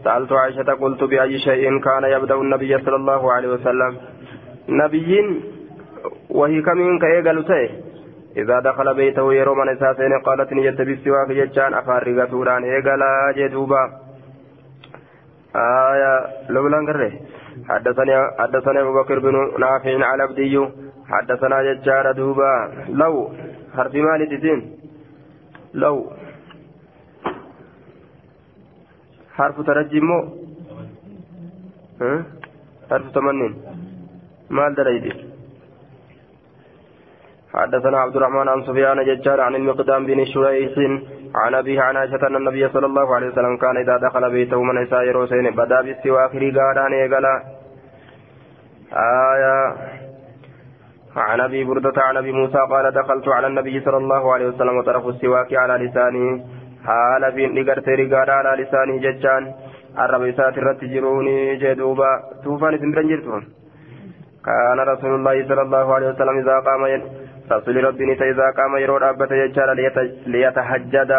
سألت عائشة قلت بأي شيء كان يبدأ النبي صلى الله عليه وسلم؟ نبي وهي كمين كأيقل إذا دخل بيته يرو من إساسين قالت نجت بالسواك ججان أفارق سوران إيقلا جدوبا آية لولا قره حدثني حدثني أبو بكر بن نافع على عبدي حدثنا ججار دوبا. لو حرف مال تزين لو. حرف ترجي مو؟ حرف تمنين. مال درجي حدثنا عبد الرحمن عن سفيان ججار عن المقدام بن شريح عن أبيه عن عائشة أن النبي صلى الله عليه وسلم كان إذا دخل بيته من نساء يروسين بدا بالسواك رقادان يقلا آية. عن أبي بردة عن أبي موسى قال دخلت على النبي صلى الله عليه وسلم وطرف السواك على لسانه حال في نقرت رقادا على لسانه ججان. الرب سات الرت جروني جدوبا. توفان سندرن جرتون كان رسول الله صلى الله عليه وسلم إذا قام رسول ربي إذا قام يرود أبت يجار ليتهجد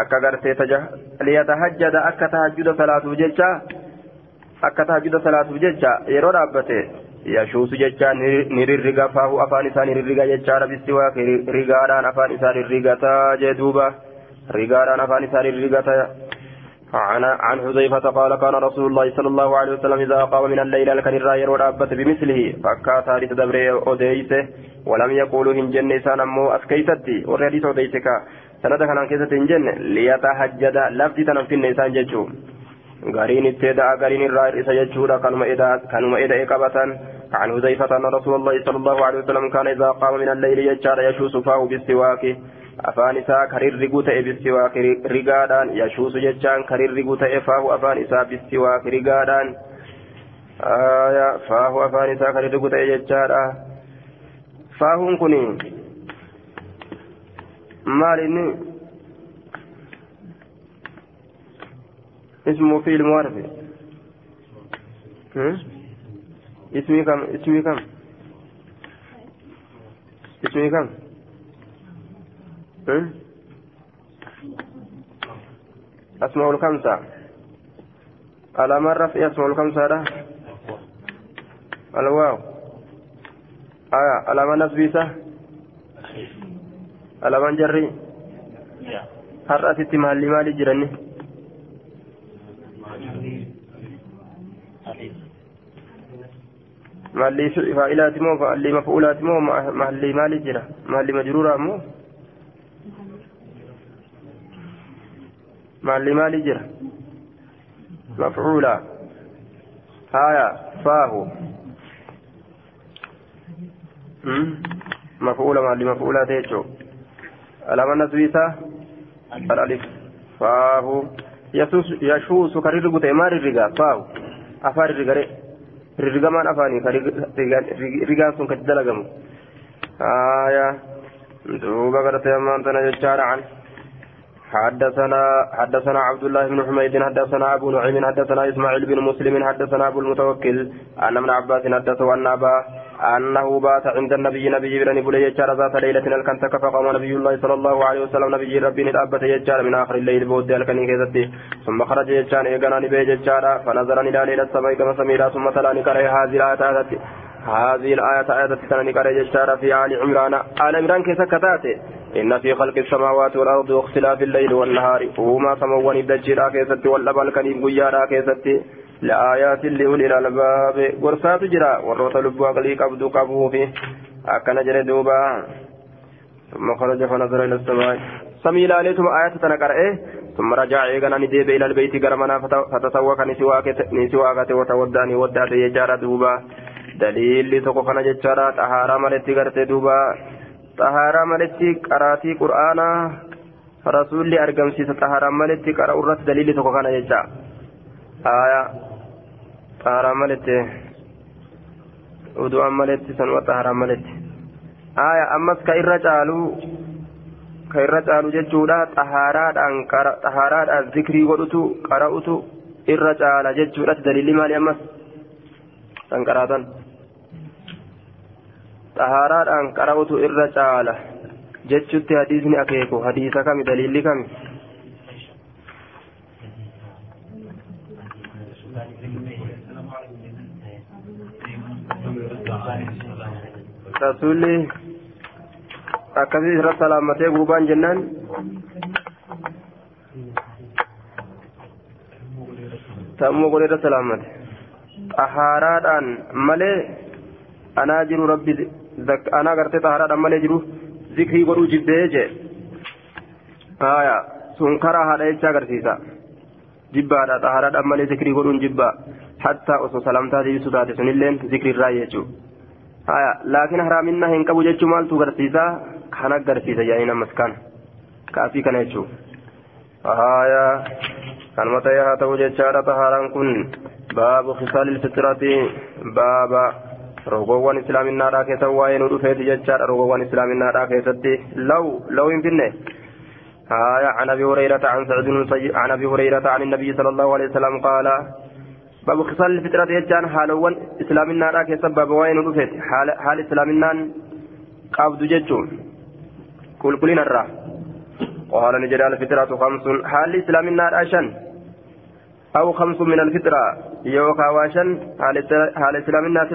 أكا غرتي ليتهجد أكا تهجد صلاة ججا أكا تهجد صلاة ججا يرود أبت يشوس ججا نررقا فاهو أفان إسان نررقا ججار بالسواك رقاران أفان إسان نررقا جدوبا رقاران أفان إسان نررقا عن عن حذيفة قال كان رسول الله صلى الله عليه وسلم إذا قام من الليل لكن الراير ورابت بمثله فكاتا لتدبر أوديسة ولم يقولوا إن جن إسان أمو أسكيتتي وريديس أوديسك سند كان كيسة إن جن ليتهجد لفتي تنفين إسان ججو. غارين اتدعى غارين الراير إسا ججورا كانوا إذا كانوا إذا إقابة. عن حذيفة أن رسول الله صلى الله عليه وسلم كان إذا قام من الليل يجار يشوس فاه بالسواك afaan isaa karirrigu ta'e bistiwaak rigaadhaan yashuusu jechaan karirrigu ta'e faahu afaan isaa bistiwaak rigaadhaan faahu afaan isaa karirrigu ta'e jechaadha faahuun kun maal inni اسمه فيل معرف اسمي كم اسمي كم اسمي كم أسماء الخمسة. على مرة في أسماء الخمسة ده؟ الواو. آية على من نسبيسة على من جري هرأت مالي مالي جرني؟ مالي فائلات مو مالي مفعولات مو مالي مالي جرا مالي مجرورة مو؟ مالي مالي جرا مفعولا. هايا فاهو. مفعولا مالي مفعولا تيجو. ألم نسويسا الألف. فاهو. يسوس يشوس كرير قتي مار الرقا فاهو. أفار الرقا الرقا مان أفاني؟ رقا سن كتدلقم آية. دوبا قرأت يمان تنججار عنه حدثنا حدثنا عبد الله بن حميد حدثنا أبو نعيم حدثنا إسماعيل بن مسلم حدثنا أبو المتوكل ان ابن عباس حدثه أن ابا أنه بات عند النبي نبي بن بلي يجار ذات ليلة الكنتك فقام نبي الله صلى الله عليه وسلم نبي ربي نتأبت يجار من آخر الليل بود الكني كذتي ثم خرج يجار يغنى نبي يجار فنظر إلى ليلة السماء كما سميرا ثم تلا نكره هذه الايات هذه الآية آية تناني قال جشارة في آل عمران. آل عمران كيف كتاتي إن في خلق السماوات والأرض واختلاف الليل والنهار. وما سموان الدجيرا كيست والأبال كنيب قيارا كيست لآيات لأولي الألباب. ورسات جرا. والروت لبوا قلي قبضو قبوه فيه. أكن جري دوبا. ثم خرج فنظر إلى السماء. سمي لاليتم آيات تنقر إيه؟ ثم رجع إيغانا نديب إلى البيت قرمنا فتسوق نسواك وتوداني ودات يجار دوبا. دليل tokko kana jechaadha xahaaraa maletti gartee duuba xahaaraa maletti qaraatii qur'aanaa rasuulli argamsiisa xahaaraa maletti qara'u irratti daliilli tokko kana jecha aya xahaaraa maletti udu'an maletti sanuma xahaaraa maletti aya ammas ka irra caalu ka irra caalu jechuudha xahaaraadhaan xahaaraadhaan zikrii godhutu qara'utu irra caala jechuudhatti daliilli maali ammas kan qaraatan xahaaraadhaan qara'utu irra caala jechutti hadiisni akeeku hadiisa kami daliilli kami rasuulli akkasii irra salaamatee gurbaan jennaan ta'ammoo godhe irra salaamate xahaaraadhaan malee anaa jiru rabbi anaa gartee xahaaraadhaan malee jiru zikrii godhuu jibbee jee haya sun karaa haadha jecha agarsiisa jibbaadha xahaaraadhaan malee zikrii godhuun jibbaa hattaa osoo salamtaa deebisu taate sunilleen zikriirraa jechuu haya laakiin haraaminna hin qabu jechuu maaltu agarsiisa kan agarsiisa jedhanii namas kan kaafii kana jechuu haya kanuma ta'ee haa ta'u jechaadha xahaaraan kun baabu khisaali ilfitirati baaba rogoowwan islaaminaadhaa keessa waa'ee nu dhufeeti jechaadha. Rogoowwan islaaminaadhaa keessatti law law hin finne. آية عن أبي هريرة عن سعد عن أبي هريرة عن النبي صلى الله عليه وسلم قال باب خصال الفطرة يجان حالوان إسلامنا راك سبب وين رفت حال حال إسلامنا قابد ججون كل كلين الرا قال نجري الفطرة خمس حال إسلامنا راشن أو خمس من الفطرة يوكا واشن حال إسلامنا في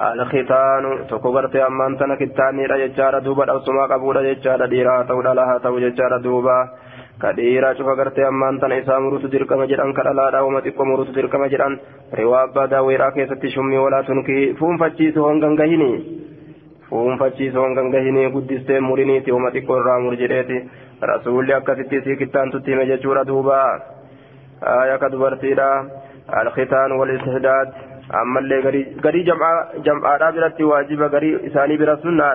الختان تكبرت أمان تنا كتاني رججارة دوبا أو سما قبول رججارة ديرا تولا لها تو ججارة دوبا كديرا شوف غرتي أمان تنا إسا مروت دركما جران كدلادا وما تقو مروت دركما جران رواب بادا ويرا كيست شمي ولا تنكي فون فتشيس هونغان غهيني فون فتشيس هونغان غهيني قدستي مرينيتي وما تقو الرامر جريتي رسولي أكتتي سيكتان تتيم ججورا دوبا آية كدبرتيرا الختان والاستهداد غري جمع جمع رابرتي واجب غري إساني برا سنة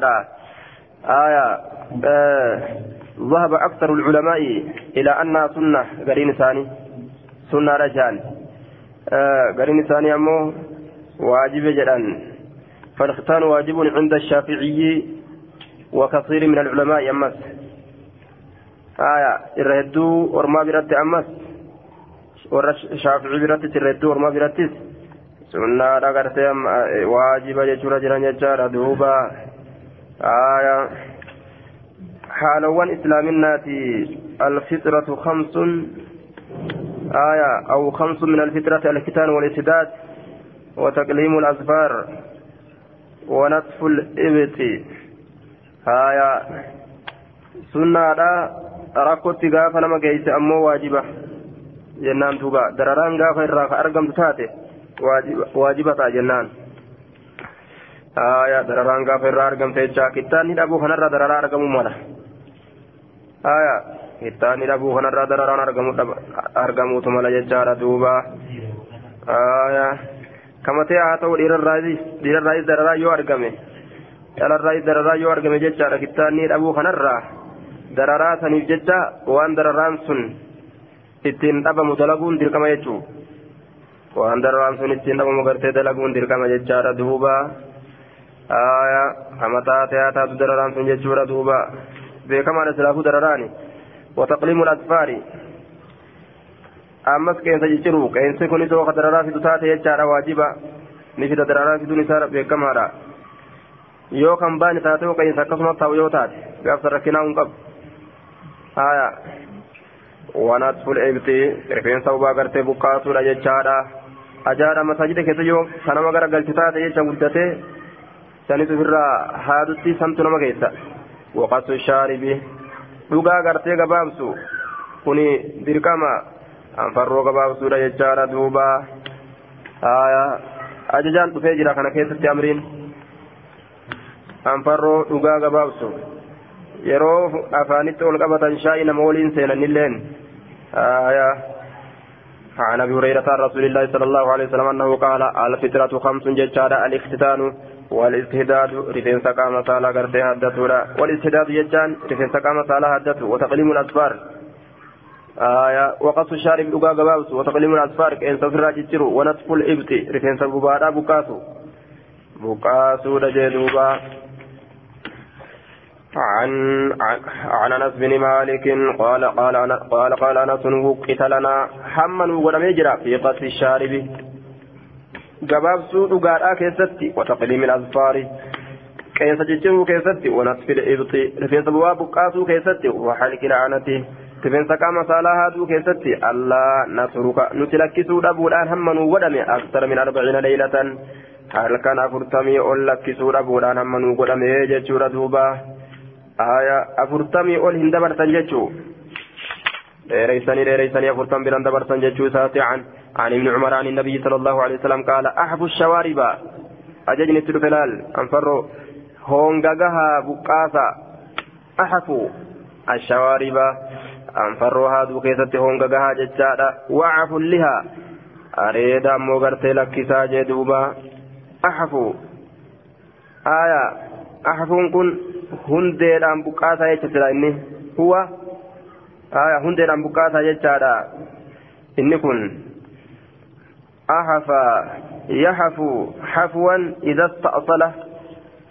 آية ذهب أكثر العلماء إلى أنها سنة قرين ثاني سنة رجال قرين ثاني أمو واجب جدا فالختان واجب عند الشافعي وكثير من العلماء أمس آية الردو ورما برد أمس والشافعي برد الردو ورما برد سنة رغرتي واجب جدا جدا جدا دوبا آية حالوان إسلامناتي الفطرة خمس آية أو خمس من الفطرة الختان والإسداد وتقليم الأظفار ونطف الإبط آية سنة rakkootti gaafa nama geesse ammoo waajiba. Jennaan duuba dararaan gaafa irraa ka argamtu taate waajiba ta'a jennaan aya dararaan gaafa irraa argamte jecha kittaanni dhabuu kanarraa dararaa argamuu mala aya kittaanni dhabuu kanarraa dararaan argamuutu mala jechaadha duuba aya kamatee haa ta'u dhiirarraayis dararaa yoo argame dhalarraayis dararaa yoo argame jechaadha kittaanni dhabuu kanarraa dararaa saniif jecha waan dararaan sun ittiin dhabamu dalaguun dirqama jechuu waan dararaan sun ittiin dhabamu gartee dalaguun dirqama jechaadha duuba aya hamataa ta'aa taatu dararaan sun jechuudha duuba beekamaadha silaafuu dararaani wataqliimu lasfaari ammas qeensa cicciru qeensi kunis oo ka dararaa fidu taate jechaadha waajiba ni fida dararaa fiduun isaa beekamaadha yoo kan baani taate oo qeensa akkasumas ta'u yoo taate gaafsa rakkinaa hin qabu aya wanatful ibti rifeensa ubaa gartee bukkaasuudha jechaadha ajaadha masaajida keessa yoo kanama gara galchu taate jecha guddatee sanis ofirraa haadutti santu nama keessa waqasu shaaribi dhugaa gartee gabaabsu kuni dirqama anfarroo gabaabsuudha jechaadha duuba ajajaan dhufee jira kana keessatti amriin anfarroo dhugaa gabaabsu yeroo afaanitti ol qabatan shaa'ii nama waliin seenanilleen aya عن أبي هريرة عن رسول الله صلى الله عليه وسلم أنه قال الفطرة خمس ججادا الاختتان والاستهداد رفين سقام صالة قرتي هدتورا والاستهداد ججان رفين سقام صالة هدتو وتقليم الأسفار. آية وقص الشارب لقا قبابس وتقليم الأسفار كأن سفر جترو ونطف الإبت رفين سببارا بكاسو بكاسو رجدوبا عن عن انس بن مالك قال قال قال قال انس وقت لنا حما وقدم يجرى في قص الشارب gabaabsuu dhugaadhaa keessatti wataqliimi azfaari qeensa cicciruu keessatti wanasfi ibxi rifeensa bu'aa buqqaasuu keessatti waxalqi la'anati rifeensa qaama saalaa haaduu keessatti allaa natruka nuti lakkisuu dhabuudhaan hamma nuu godhame aksara min arbaciina leeylatan halkan afurtamii ol lakkisuu dhabuudhaan hamma nuu godhame jechuudha duuba aya afurtamii ol hin dabartan jechuu dheereysanii dheereysanii afurtan biran dabartan jechuu isaati an عن ابن عمر عن النبي صلى الله عليه وسلم قال أحب الشوارب أججني التلفلال أنفروا هونغاغها بقاسا أحفوا الشوارب أنفروا هادو كيست هونغاغها ججادا وعفوا لها أريدا موغرتي لكسا جدوبا أحفوا آية أحفون كن بقاسا يجتلا إني هو آية هنديران بقاسا يجادا إني كن أحفى يحفو حفوا إذا استأصل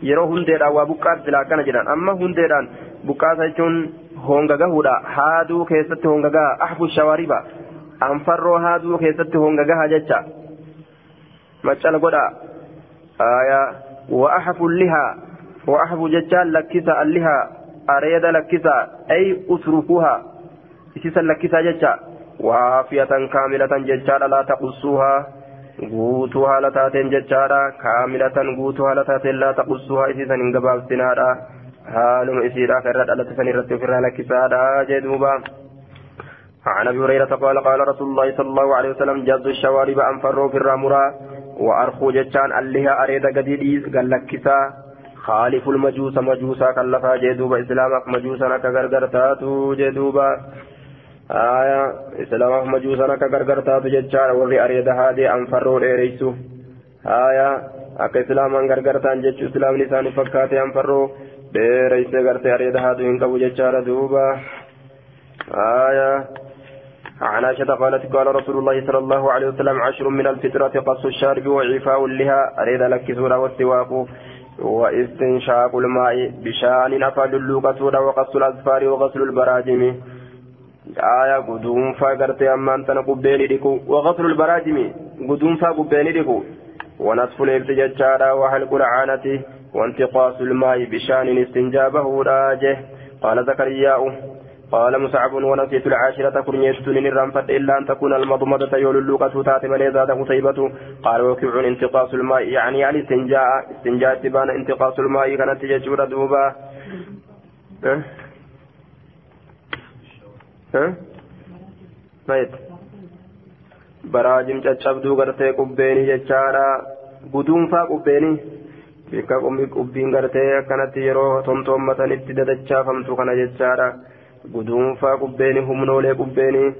yeroo hundeedhaan waa buqqaas silaa kana jedhan amma hundeedhaan buqqaasa jechuun hongagahuudha haaduu keessatti hongagaha ahfu shawaariba anfarroo haaduu keessatti hongagaha jecha maccal godha aya wa ahfu lihaa wa ahfu jechaan lakkisa allihaa areeda lakkisa ay usrukuha isisan lakkisa jecha waafiyatan kaamilatan jechaadha laa taqussuuhaa guutuu haala taateen jechaadha kaamilatan guutuu haala taateen laa taqussuuhaa isiisan hin gabaabsinaadha haaluma isiidha ka irra dhalate san irratti ofirraa lakkisaadha jee duuba عن ابي هريره قال قال رسول الله صلى الله عليه وسلم جز الشوارب انفروا في الرامرا وارخو جتان اللها اريد قديد قال لك خالف المجوس مجوسا كلفا جدوبا اسلامك مجوسا كغرغر تاتو جدوبا آية إسلامك مجوسا كغرغر تاتو جتان وري أريد هذه انفروا إيريسو. آية akka islaamaan gargartaan jechu islaamni isaanii fakkaate anfarroo dheereysee gartee areeda haatu hin qabu jechaadha duuba آية عن عائشة قالت قال رسول الله صلى الله عليه وسلم عشر من الفطرة قص الشارب وعفاء لها. أريد لك سورة والسواق وإستنشاق الماء بشان أفاد اللوقة وقص الأظفار وغسل البراجم. آية قدوم فاقرت أمان تنقبين لكو وغسل البراجم. قدوم فاقبين لكو ونصف الإبت ججارا وحلق العانة وانتقاص الماء بشان استنجابه راجه. قال زكرياء قال مسعب ونسيت العاشرة كرنيت من الرنفة إلا أن تكون المضمضة يولوكة تاتي من ذات قصيبة قال وكع انتقاص الماء يعني يعني استنجاء استنجاء تبان انتقاص الماء كانت تججور دوبا ها؟ ها؟ ميت. baraajim caccabduu gartee qubbeenii jechaadha guduunfaa qubbeenii bikka qubbiin gartee akkanatti yeroo tontoommatanitti dadachaafamtu kana jechaadha guduunfaa qubbeenii humnoolee qubbeenii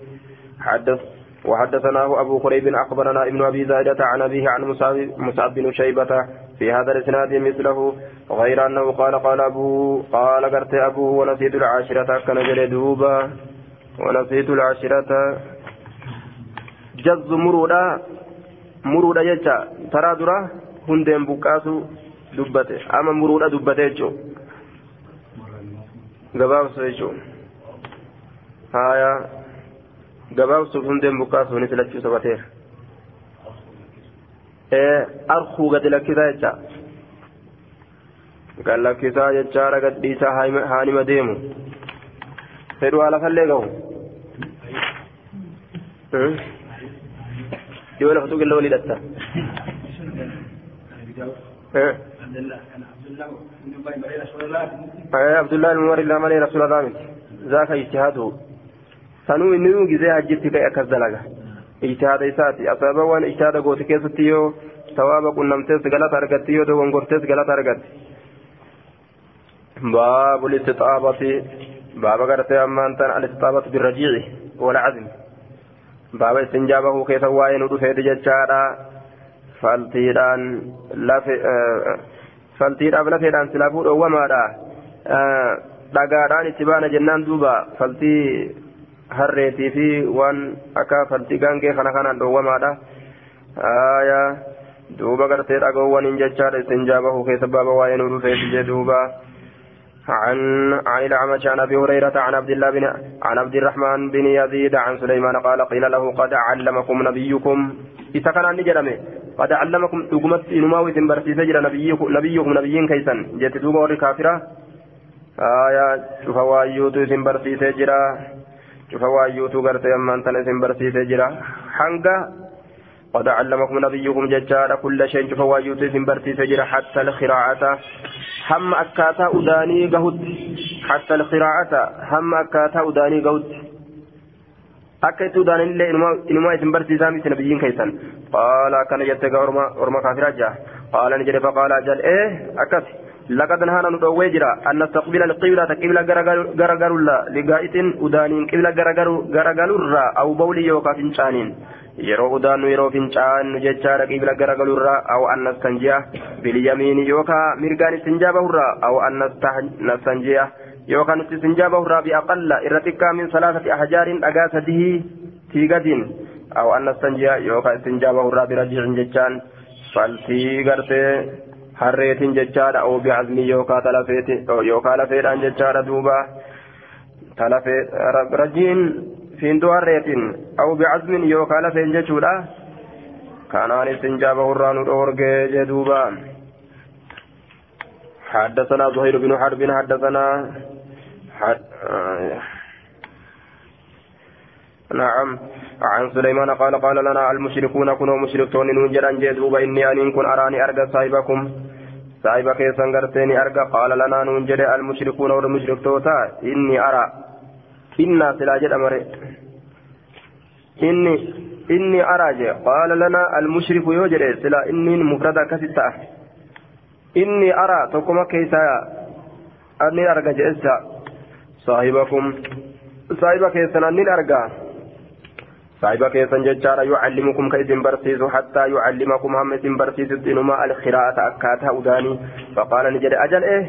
وحدثناه أبو قريب أخبرنا ابن أبي زائدة عن أبيه عن مصعب بن شيبة في هذا الإسناد مثله غير أنه قال قال أبو قال قرت أبوه ونسيت العاشرة كان جلدوبا ونسيت العاشرة jazzu muruudha muruudha jecha taraa dura hundeen buqqaasu dubbate ama muruudha dubbate jechuun gabaabsu jechuun haaya gabaabsuuf hundeen buqqaasuunis lachuu sabateera arkuu gadi lakkisaa jecha gad lakkisaa jechaadha gadhiisaa haanima deemu fedhu haala fallee gahu yoo lafa tuqilla walii dhatta abdullahi ilma umar illaa malee rasuulallah miti zaaka ijtihaadu sanuu inni nuu gizee hajjitti ka'e akkas dalaga ijtihaada isaati asaaba waan ijtihaada goote keessatti yoo sawaaba qunnamtees galata argatti yoo dogongortees galata argatti باب الاستطابة باب قرتي أمان تن الاستطابة بالرجيع والعزم istinjaabahu keessa waa'ee nu dhufeeti jechaadha faltiidhaan lafe faltiidhaaf lafeedhaan silaafuu dhoowwamaadha dhagaadhaan itti baana jennaan duuba faltii harreetii fi waan akka faltii gaangee kana kanaan dhoowwamaadha aya duuba gartee dhagoowwaniin jechaadha istinjaabahu keessa baaba waa'ee nu dhufeeti jee duuba. عن عن الأعمش عن أبي هريرة عن عبد الله بن عن عبد الرحمن بن يزيد عن سليمان قال قيل له قد علمكم نبيكم إذا كان نجرمه قد علمكم تقمت إنما ويتم برسي نبيكم نبيكم نبيين كيسا جت دوبا وري آية شوف وايوتو إسم برسي شوف وايوتو قرتي أما أنت إسم برسي سجرا حنقا قد علمكم نبيكم ججارا كل شيء شوف وايوتو إسم برسي سجرا حتى الخراعة هم أكاتا أداني قهد حتى القراءة هم أكاتا أداني قهد أكيت أداني اللي إنما اسم برسي سامي نبيين كيسان قال كان يتقى أرما أرما كافر جاه قال نجري فقال أجل إيه أكت لقد نهانا ندوي جرا أن نستقبل القبلة قبلة غرغر الله لقائت أدانين قبلة غرغر أو بولي يوكا فنشانين yeroo udaannu yeroo fincaannu jechaadha qibla garagalurraa aw an nastanjiya bilyamiini yookaa mirgaan istinjaa bahurraa aw an nastanjiya yookaan istinjaa bahurraa biaqalla irra xiqqaa min salaasati ahjaarin dhagaa sadihii tiigatiin aw an nastanjiya yookaan istinjaa bahurraa birajicin jechaan faltii gartee harreetiin jechaadha oo bi'azmii yookaa talafeeti yookaa lafeedhaan jechaadha duuba talafee rajiin fiindoo harreetiin aw bicazmin yookaan lafeen jechuudha kanaan istinjaaba hurraa nu dhoorgee jedhuuba حدثنا زهير بن حرب حدثنا حد نعم عن سليمان قال قال لنا المشركون كنوا مشركون نوجرا جدوبا إني أن كن أراني أرجى صاحبكم صاحبك سنغرتني أرجى قال لنا نوجر المشركون والمشركتوتا. إني أرى. إنا سلاجد أمر إني إني أرى قال لنا المشرف يوجد سلا إني مفردة كسيتا. إني أرى. تقوم كيسا. أني أرجع جئسا صاحبكم. صاحب كيسا. أني أرجع صاحب كيسا ججارا يعلمكم كيسن برسيس حتى يعلمكم هم سن برسيس إنما القراءة أكاتها أداني فقال نجد أجل إيه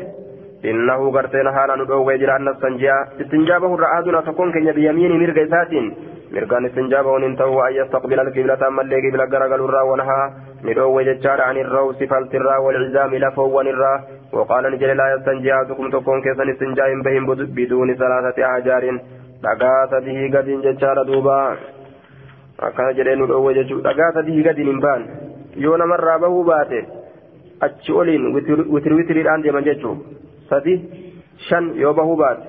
إنه قرتين حالا ندعو جرى أن السنجاء استنجابه الرعادنا تكون كن بيمين مرقى ساتين مرقان استنجابه ننتهو أن يستقبل القبلة أما اللي قبل قرقل الرا ونها ندعو ججار عن الروس فالت الرا والعزام لفو الرا وقال نجل لا يستنجي أحدكم تكون كيسن استنجاء بهم بدون ثلاثة أحجار dhagaata dihii gadiin jechaadha duuba. akkana jedhee nu dhoowwe jechuudha dhagaata dihii gadiin hin baan yoo namarraa bahuu baate achi oliin witiri witiriidhaan deeman jechuudha sadi shan yoo bahuu baate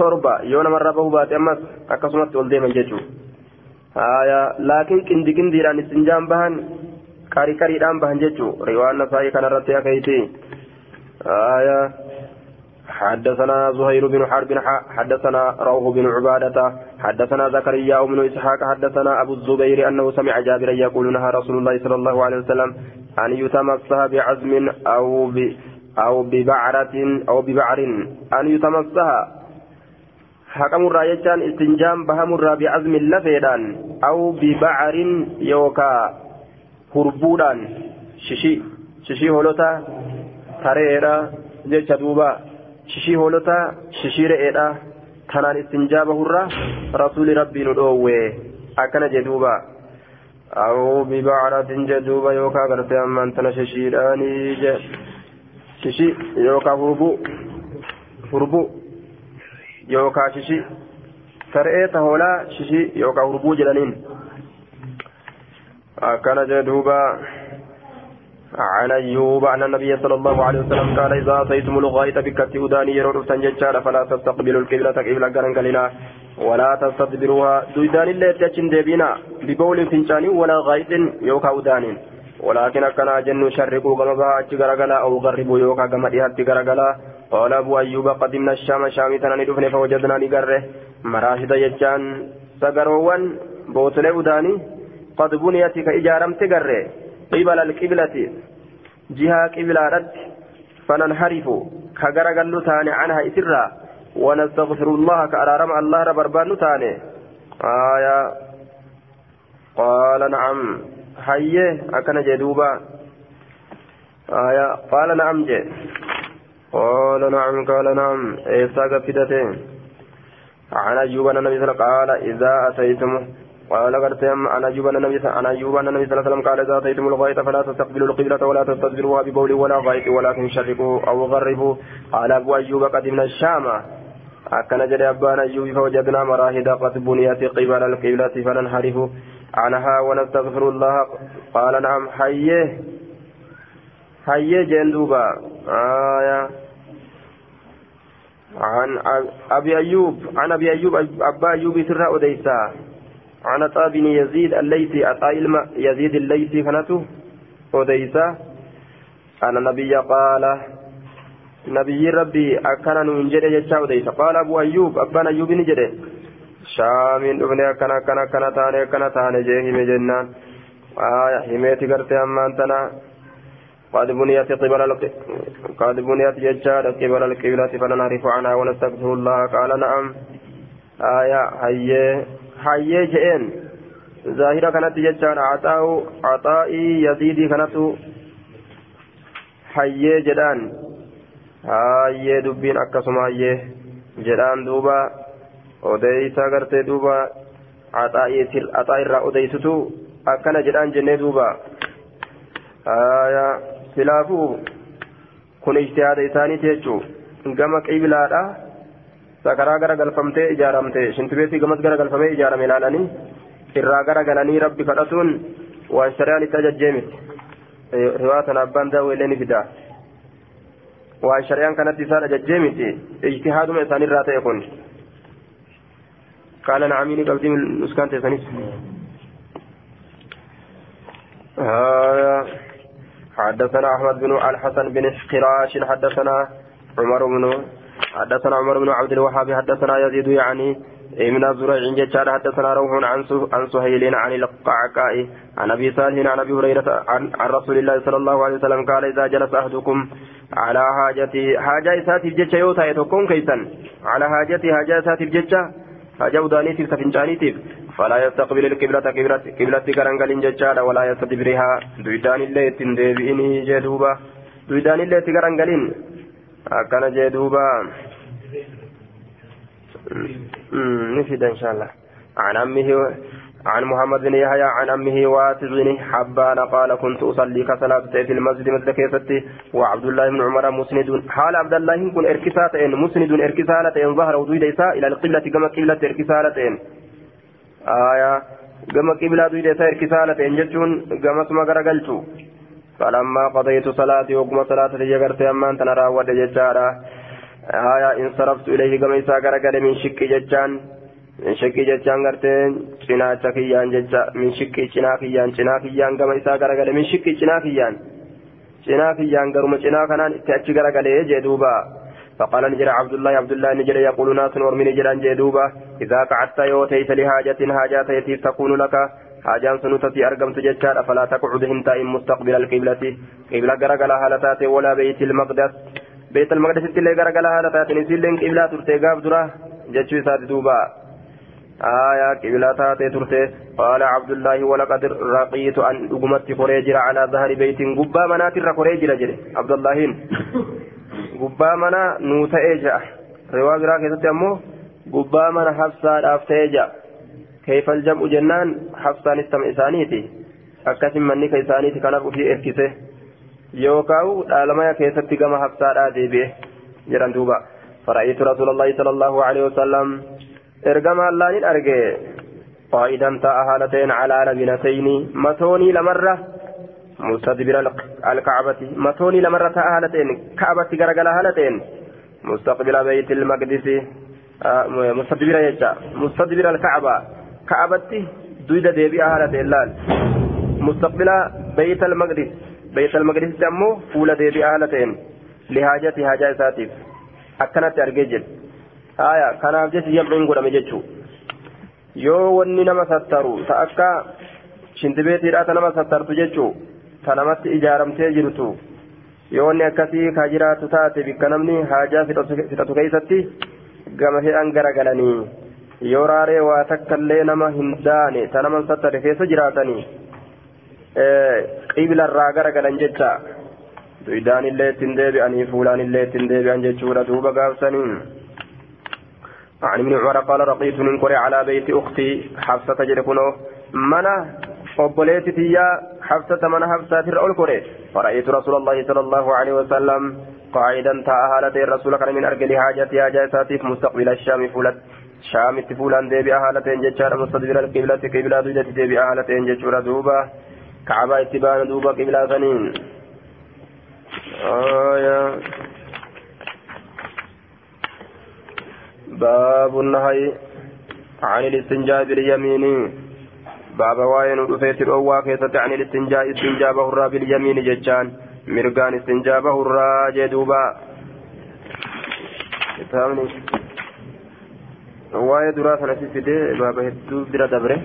torba yoo namarraa bahuu baate ammas akkasumatti ol deeman jechuudha laakiin qindi qindiidhaan istinjaan bahan qarii qariidhaan bahan jechuudha riwaan nasaa'ii kanarratti akeeyti حدثنا زهير بن حرب حدثنا روح بن عبادة حدثنا زكريا بن إسحاق حدثنا أبو الزبير أنه سمع جابرا يقول نهى رسول الله صلى الله عليه وسلم أن يتمسها بعزم أو ب أو ببعرة أو ببعر. أن يتمسها حكم الرايتان استنجام بهم بعزم لفيدان أو ببعر يوكا هربودان. ششي ششي هولوتا تريرا جيتشا دوبا. shishii hoolotaa shishii re'eedha kanaan istinjaa bahurra rasuuli rabbii nu dhoowwe. Akkana jedhuuba أو ببعرة جدوبة يوكا غرتي أمان تنا ششيراني ششي يوكا هربو هربو يوكا ششي ترئي تهولا ششي يوكا هربو جلانين أكن جدوبة عن أيوب أن النبي صلى الله عليه وسلم قال إذا أتيتم الغائط بكت أداني يرون تنججار فلا تستقبلوا القبلة قبلة قرن ولا تستدبروها. دويدان اللي تجن ديبنا ببول فنشان ولا غائط يوكا أدان ولكن أكنا جن شرقوا كما باعت غرغلا أو غربوا يوكا كما ديهت غرغلا قال أبو أيوب قدمنا الشام شامي تناني دفن فوجدنا نقره. مراشد يجان سقروان بوتل أداني قد بنيت كإجارم تقره. قبل القبلة جهة قبلة فننحرف. كغرغل تاني عنها إسرا ونستغفر الله كأرارم الله ربربان تاني آية. قال نعم. حيه أكن جدوبا. آية. قال نعم جي. قال نعم قال نعم. إيسا قفدتين عن أيوب أن النبي قال إذا أتيتم قال قرت أنا أيوب أن النبي أنا أيوب أن النبي صلى الله عليه وسلم قال إذا أتيتم الغائط فلا تستقبلوا القبلة ولا تستدبروها ببول ولا غائط ولكن شرقوا أو غربوا. قال أبو أيوب قدمنا الشام. أكن جري أبان أيوب فوجدنا مراهد قد بنيت قبل القبلة فننحرف عنها ونستغفر الله. قال نعم حيه حيه جندوبا آية. عن أبي أيوب عن أبي أيوب أبا أيوب سر أديسا عن عطاء بن يزيد الليثي عطاء يزيد الليثي كانته أديسا أن النبي قال نبي ربي أكن ننجد يجا أديسا قال أبو أيوب أبان أيوب نجد شامين ابن أكن أكن أكن تاني أكن تاني جيه مجنان آية هميتي قرتي أمان تنا قد بنيت قبل قد بنيت ججار قبل القبلة فننعرف عنها ونستغفر الله. قال نعم. آية هي hayyee je'een zaahira kanatti jechaan axaa'u axaa'ii yaziidii kanatu hayyee jedhaan hayyee dubbiin akkasuma hayyee jedhaan duuba odeysa gartee duuba axaa irraa odeysutu akkana jedhaan jennee duuba silaafuu kun ijtihaada isaaniiti jechuu gama qiblaadha sakaraa gara galfamtee ijaaramte shintibeetii gamas gara galfamee ijaarame ilaalanii irraa gara galanii rabbi kadhatuun waan shari'aan itti ajajjee miti riwaatan abbaan daawweellee ni fida waan shari'aan kanatti isaan ajajjee miti ijtihaaduma isaanirraa ta'e kun قبدي من نسكان تيسانيس آه حدثنا أحمد بن الحسن بن قراش حدثنا عمر بن حدثنا عمر بن عبد الوهاب حدثنا يزيد يعني ابن زريع جتشار حدثنا روح عن عن سهيل عن القعقاء عن أبي صالح عن أبي هريرة عن, عن رسول الله صلى الله عليه وسلم قال إذا جلس أحدكم على حاجتي حاجة إساتي جتشا يوتا يتكون كيسا. على حاجتي حاجة إساتي جتشا حاجة ودانيتي سفنجانيتي فلا يستقبل القبلة قبلة قبلة كرنجل جتشا ولا يستدبرها. دويدان اللي تندبئني جدوبا دويدان اللي تكرنجلين أكن جدوبا نفيد إن شاء الله عن أمه عن محمد بن يحيى عن أمه واسع بن حبان قال كنت أصلي كصلاة في المسجد مثل كيفتي وعبد الله بن عمر مسند حال عبد الله كن إركساتين مسند إركسالتين ظهر ودويد إلى القبلة كما قبلة إركسالتين آية كما قبلة دويد إركسالتين جتون كما غرقلتو فلما قضيت صلاتي وقم صلاة لجغرت أمان تنرى haya insaraftu ilayhi gama isaa garagale min shiqqi jechaan min shiqqi jechaan gartee cinaacha kiyyaan jecha min shiqqi cinaa kiyyaan cinaa kiyyaan gama isaa garagale min shiqqi cinaa kiyyaan cinaa kiyyaan garuma cinaa kanaan itti achi garagalee jee duuba فقال نجر عبد الله عبد الله نجر يقول ناس ورمي نجر جدوبا إذا قعدت يوتيت لحاجة يتي تكون لك حاجان سنوتتي أرقمت ججار فلا تقعد هنتا مستقبل القبلة قبلة غرقل هالتات ولا بيت المقدس بيت المقدس اللي غرغلا هذا تاتني سيلين قبلة ترتي غاف درا جتشو سات دوبا آية قبلة تاتي ترتي قال عبد الله ولقد رقيت أن أقمت فريجر على ظهر بيت قبا منات الرقريجر جري عبد الله قبا منا نوتا إيجا رواق راكي تتمو قبا منا حفصة أفتيجا كيف الجمع جنان؟ حفصة نستم إسانيتي. أكاسم مني كيسانيتي كان في إركسه. يوكاو دالمايا كيستي كما حفصة ديبه جران دوبا. فرأيت رسول الله صلى الله عليه وسلم. إرقم الله نرقى قائدا تأهالتين على لبنتين متوني لمرة. مستدبر الكعبة. متوني لمرة تأهالتين كعبة غرقل هالتين مستقبل بيت المقدس. آه مستدبر يجا. مستدبر الكعبة. ka'abatti duyda deebi'aa haala ta'e laal. Mustaqbila bayta almaqdis bayta almaqdisitti ammoo fuula deebi'aa haala ta'een lihaajati haajaa isaatiif akkanatti argee jedhe haya kanaaf jechi jam'iin godhame jechuu. Yoo wanni nama sattaru ta akka shindibeetiidhaa ta nama sattartu jechuu ta namatti ijaaramtee jirtu yoo wanni akkasii ka jiraatu taate bikka namni haajaa fixatu keessatti gama fedhan garagalanii yoo raaree waa takkaillee nama hin daane ta nama sattare keessa jiraatanii qibla irraa garagalan jecha duidaan illee ittiin deebi'anii fuulaan illee ittiin deebi'an jechuudha duuba gaafsaniin عن ابن عمر قال رقيت من قري على بيت أختي حفصة جركنو منا فبليت تيا حفصة من حفصة الأول قري فرأيت رسول الله صلى الله عليه وسلم قاعدا تأهالت الرسول كان من أرجل حاجتي حاجاتي مستقبل الشام فولت شام تفولان ديبي أهالتين جتشار مستدبر القبلة قبلة دوجة ديبي أهالتين جتشار دوبا كعبة اتبان دوبا قبلة ثنين آية باب النهي عن الاستنجاء باليمين باب واين رفيت الأوا كيست عن الاستنجاء استنجاء بهرا باليمين ججان مرقان استنجاء بهرا جدوبا فهمني واي دراسة نسيسي باب هدو برا دبره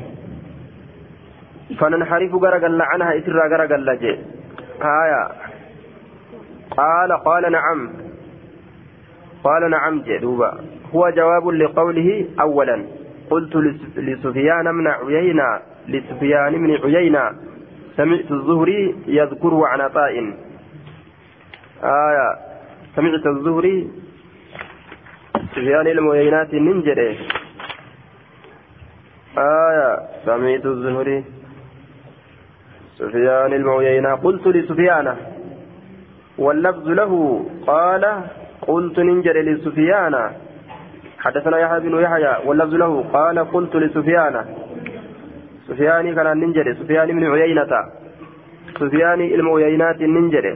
فننحرف غرقل عنها إسرا غرقل لجي آية قال قال نعم قال نعم جدوبا هو جواب لقوله أولا قلت لسفيان بن عيينة لسفيان بن عيينة سمعت الزهري يذكره عن عطاء آية سمعت الزهري سفيان المعينات ننجري آية سمعت الزهري. سفيان المعينة قلت لسفيان. واللفظ له قال قلت ننجر لسفيان. حدثنا يحيى بن يحيى واللفظ له قال قلت لسفيان. سفيان كان ننجر سفيان بن عيينة. سفيان المعينات ننجر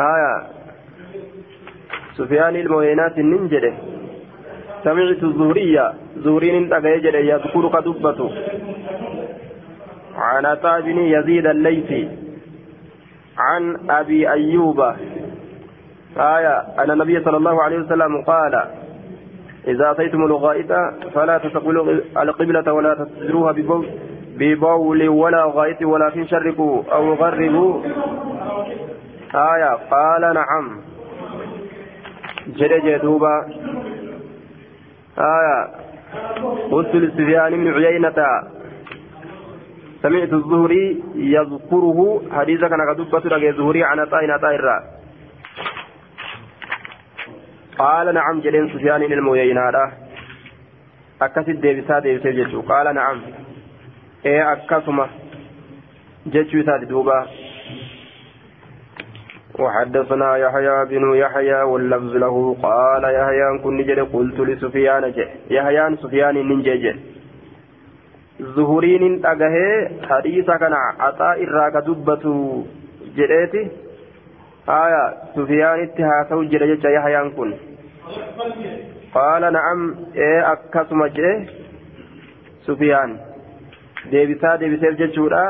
آية سفيان المعينات ننجر سمعت الزهرية زهرين تغيجر يذكر كدبته عن عطاء بن يزيد الليثي. عن أبي أيوب. آية أن النبي صلى الله عليه وسلم قال إذا أتيتم الغائط فلا تستقبلوا القبلة ولا تستدروها ببول, ببول ولا غائط ولكن شرقوا أو غربوا. آية قال نعم. جري جدوبا آية قلت لسفيان بن عيينة سمعت الزهري يذكره حديثا كان قد الزهري عن عطاء الرأي قال نعم جلين سفيان المويينا أكست ديبسا ديبسا جيتشو قال نعم إيه أكسما جيتشو ساد دوبا وحدثنا يحيى بن يحيى واللفظ له قال يحيى كن نجد قلت لسفيان جي يحيى سفيان ننجي زهورين أجهه حديثا كان عطاء الراك دبة جريتي آية سفيان اتهاسو جريتش يحيى كن قال نعم إيه أكسم جئ سفيان ديبسا ديبسيف جتشورا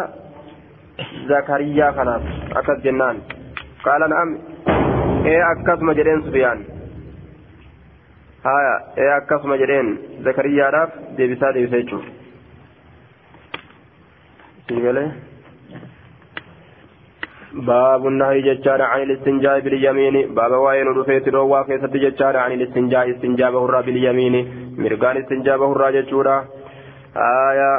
زكريا خلاص أكس جنان قال نعم. إيه أكسم جرين سفيان هايا. إيه أكسم جرين زكريا راف ديبسا ديبسيف سيقاله باب النهي ججار عن الاستنجاء باليمين. باب وين رفيت روا كيست ججار عن الاستنجاء. استنجاء بهرا باليمين. مرقان استنجاء بهرا ججورا آية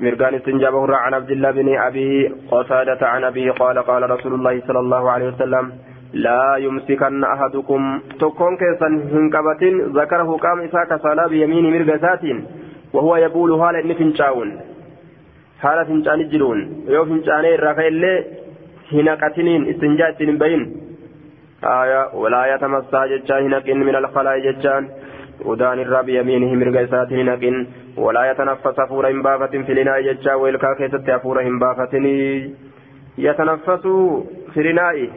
مرقان استنجاء بهرا عن عبد الله بن أبي قتادة عن أبيه قال قال رسول الله صلى الله عليه وسلم لا يمسكن أحدكم. تكون كيسا هنكبة ذكره قام إساك صلاة بيمين مرقسات وهو يقول هالا إن فنشاون haala fincaani jiruun yoo fincaanee irraa ka'ellee hinaqatiniin istinjaa ittiin hin bahin آية ولا يتمسح جتشان هنقن من الخلاء جتشان ودان الرب يمينه مرق إسات هنقن ولا يتنفس فورا بافة في الإناء جتشا ويلكا كيست فورا بافة يتنفس في الإناء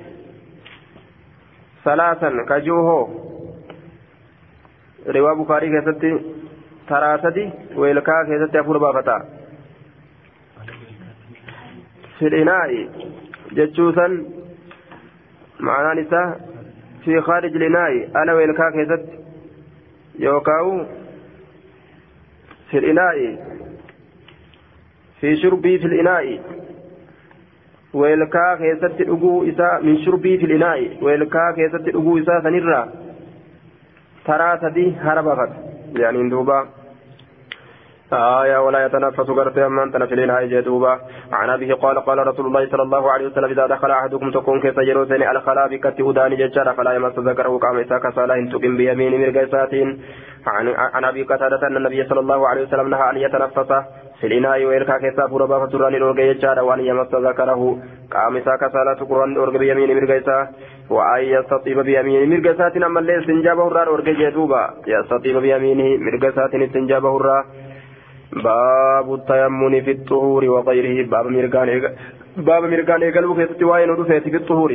ثلاثا كجوه رواه بخاري كيست تراسدي ويلكا كيست فورا بافتا في الإناء جتشوسا معنى نساء في خارج الإناء أنا ويلكا كيست يوكاو في الإناء في شربي في الإناء ويلكا كيست أجو إساء من شربي في الإناء ويلكا كيست أجو إساء سنرى ترى تدي هربفت يعني دوبا آية ولا يتنفس قرت أمان تنفلين هاي جدوبا عن أبيه قال قال رسول الله صلى الله عليه وسلم إذا دخل أحدكم تكون كيس جروسين على خلا بكت هداني ججارة فلا يمس ذكره قام إساك صلاة تقم بيمين مرقسات عن عن أبي قتادة أن النبي صلى الله عليه وسلم نهى أن يتنفس. في الإناء ويركا كيسا فربا فتران الأرقى ججارة وأن يمس ذكره. قام إساك صلاة قرآن الأرقى بيمين مرقسات وأن يستطيب بيمين مرقسات أما الليل استنجابه الرار أرقى جدوبا يستطيب بيمينه مرقسات استنجابه الرار باب التيمم في الطهور وغيره. باب مرقان باب مرقان يقلب كيست وين ودفيت في الطهور.